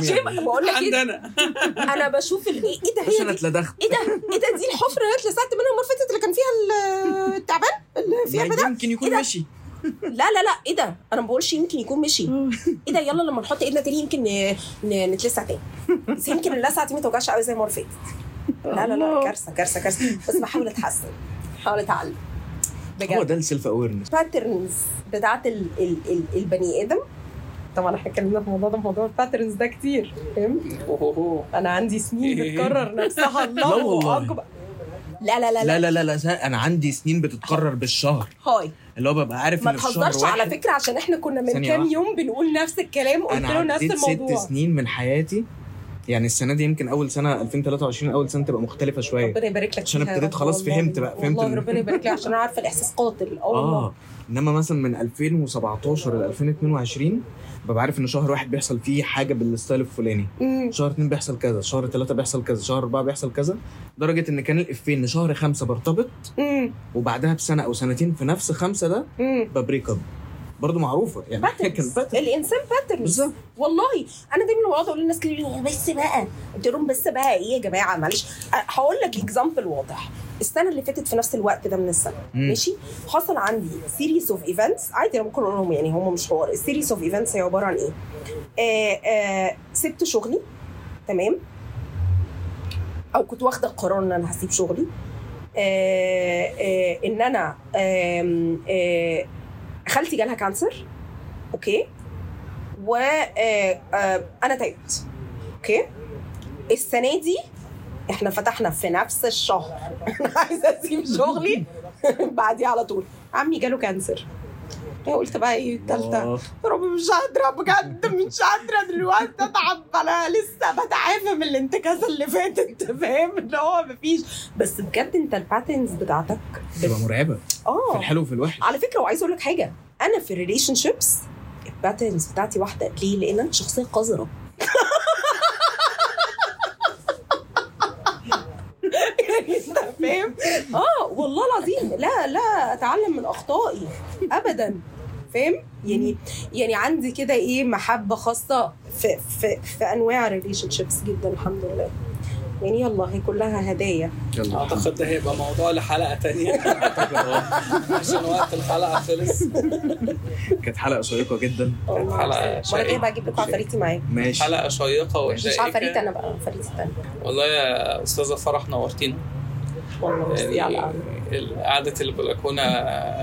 shame بقول لك إيه؟ أنا بشوف ال- إيه إيه ده هي أنا دي؟ اتلدغت إيه ده؟ إيه ده؟ دي الحفرة اللي اتلسعت منها المرة اللي فاتت اللي كان فيها ال- التعبان اللي فيها البتاع يمكن يكون إيه ده؟ مشي. لا لا لا إيه ده؟ أنا ما بقولش يمكن يكون مشي. إيه ده؟ يلا لما نحط إيدنا تاني يمكن نتلسع تاني بس يمكن اللسعه دي ما توجعش قوي زي اللي فاتت لا لا لا كارثة كارثة كارثة. بس بحاول أتحسن بحاول أتعلم. هو بجد ده ال self awareness patterns بتاعت ال ال ال البني آدم. طبعا إحنا اتكلمنا في الموضوع ده موضوع ال patterns ده كتير. فاهم. أنا عندي سنين؟ بتكرر نفسها. لا الله. أكبر. لا لا لا لا. لا لا, لا, لا أنا عندي سنين بتتكرر بالشهر. هاي. اللي هو ببقى عارف ما تهزرش. على فكرة عشان إحنا كنا من كام يوم بنقول نفس الكلام قلت له نفس الموضوع ست سنين من حياتي. يعني السنة دي يمكن أول سنة 2023 أول سنة تبقى مختلفة شوية. ربنا يبارك لك عشان ابتديت خلاص فهمت بقى فهمت والله ربنا يبارك لك عشان أنا عارفة الإحساس قاتل. آه. انما مثلا من 2017 ل 2022 ببقى عارف إن شهر واحد بيحصل فيه حاجة بال style الفلاني. شهر اتنين بيحصل كذا شهر ثلاثة بيحصل كذا شهر أربعة بيحصل كذا لدرجة إن كان الإفيه إن شهر خمسة برتبط. وبعدها بسنة أو سنتين في نفس خمسة ده. ب break up. برضه معروفة. يعني كان patterns. pattern الانسان patterns والله. أنا دايما بقعد أقول للناس كده بس بقى. قلت لهم بس بقى إيه يا جماعة؟ معلش. هقول لك example واضح. السنة اللي فاتت في نفس الوقت ده من السنة مم. ماشي؟ حصل عندي series of events عادي أنا ممكن أقول لهم يعني هم مش حوار ال series of events هي عبارة عن إيه؟ آه آه سبت شغلي تمام؟ أو كنت واخدة القرار إن أنا هسيب شغلي. آه آه إن أنا آم، آه خالتي جالها cancer okay؟ و آه، آه، تعبت okay؟ السنة دي إحنا فتحنا في نفس الشهر. أنا عايزة أسيب شغلي بعديه على طول. عمي جاله cancer. قلت بقى إيه التالتة. يا رب مش قادرة بجد مش قادرة دلوقتي أتعب. أنا لسه بتعافى من الانتكاسة اللي فاتت فاهم؟ اللي هو مفيش. بس بجد أنت ال patterns بتاعتك بتبقى مرعبة. في آه الحلو وفي الوحش. على فكرة وعايز أقول لك حاجة. أنا في ال relationships ال patterns بتاعتي واحدة. ليه؟ لأن أنا شخصية قذرة يعني انت فاهم؟ آه والله العظيم. لا لا أتعلم من أخطائي. ابدا. فاهم؟ يعني يعني عندي كده إيه محبة خاصة في في في أنواع ال relationships جدا الحمد لله. يعني يلا هي كلها هدايا. يلا. أعتقد ده هيبقى موضوع لحلقة تانية. عشان وقت الحلقة خلص. كانت حلقة شيقة جدا. حلقة المرة الجاية شيقة. بقى أجيب لكم عفاريتي معايا. ماشي. حلقة شيقة مش وشائكه عفاريت أنا بقى عفاريت التانية. والله يا أستاذة فرح نورتينا. يعني قعدة البلكونة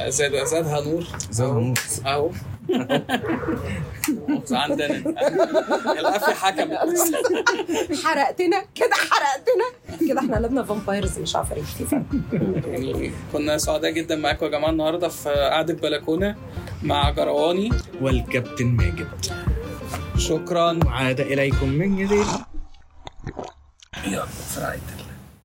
زاد زادها نور. زي ما أهو. عندنا القفي حكم حرقتنا. كده حرقتنا. كده إحنا قلبنا فامبايرز مش عفاريت. في فرق يعني كنا سعداء جدا معاكم يا جماعة النهارده في قعدة بلكونه مع جرواني. والكابتن ماجد. شكرا. عاد إليكم من جديد. يلا الله.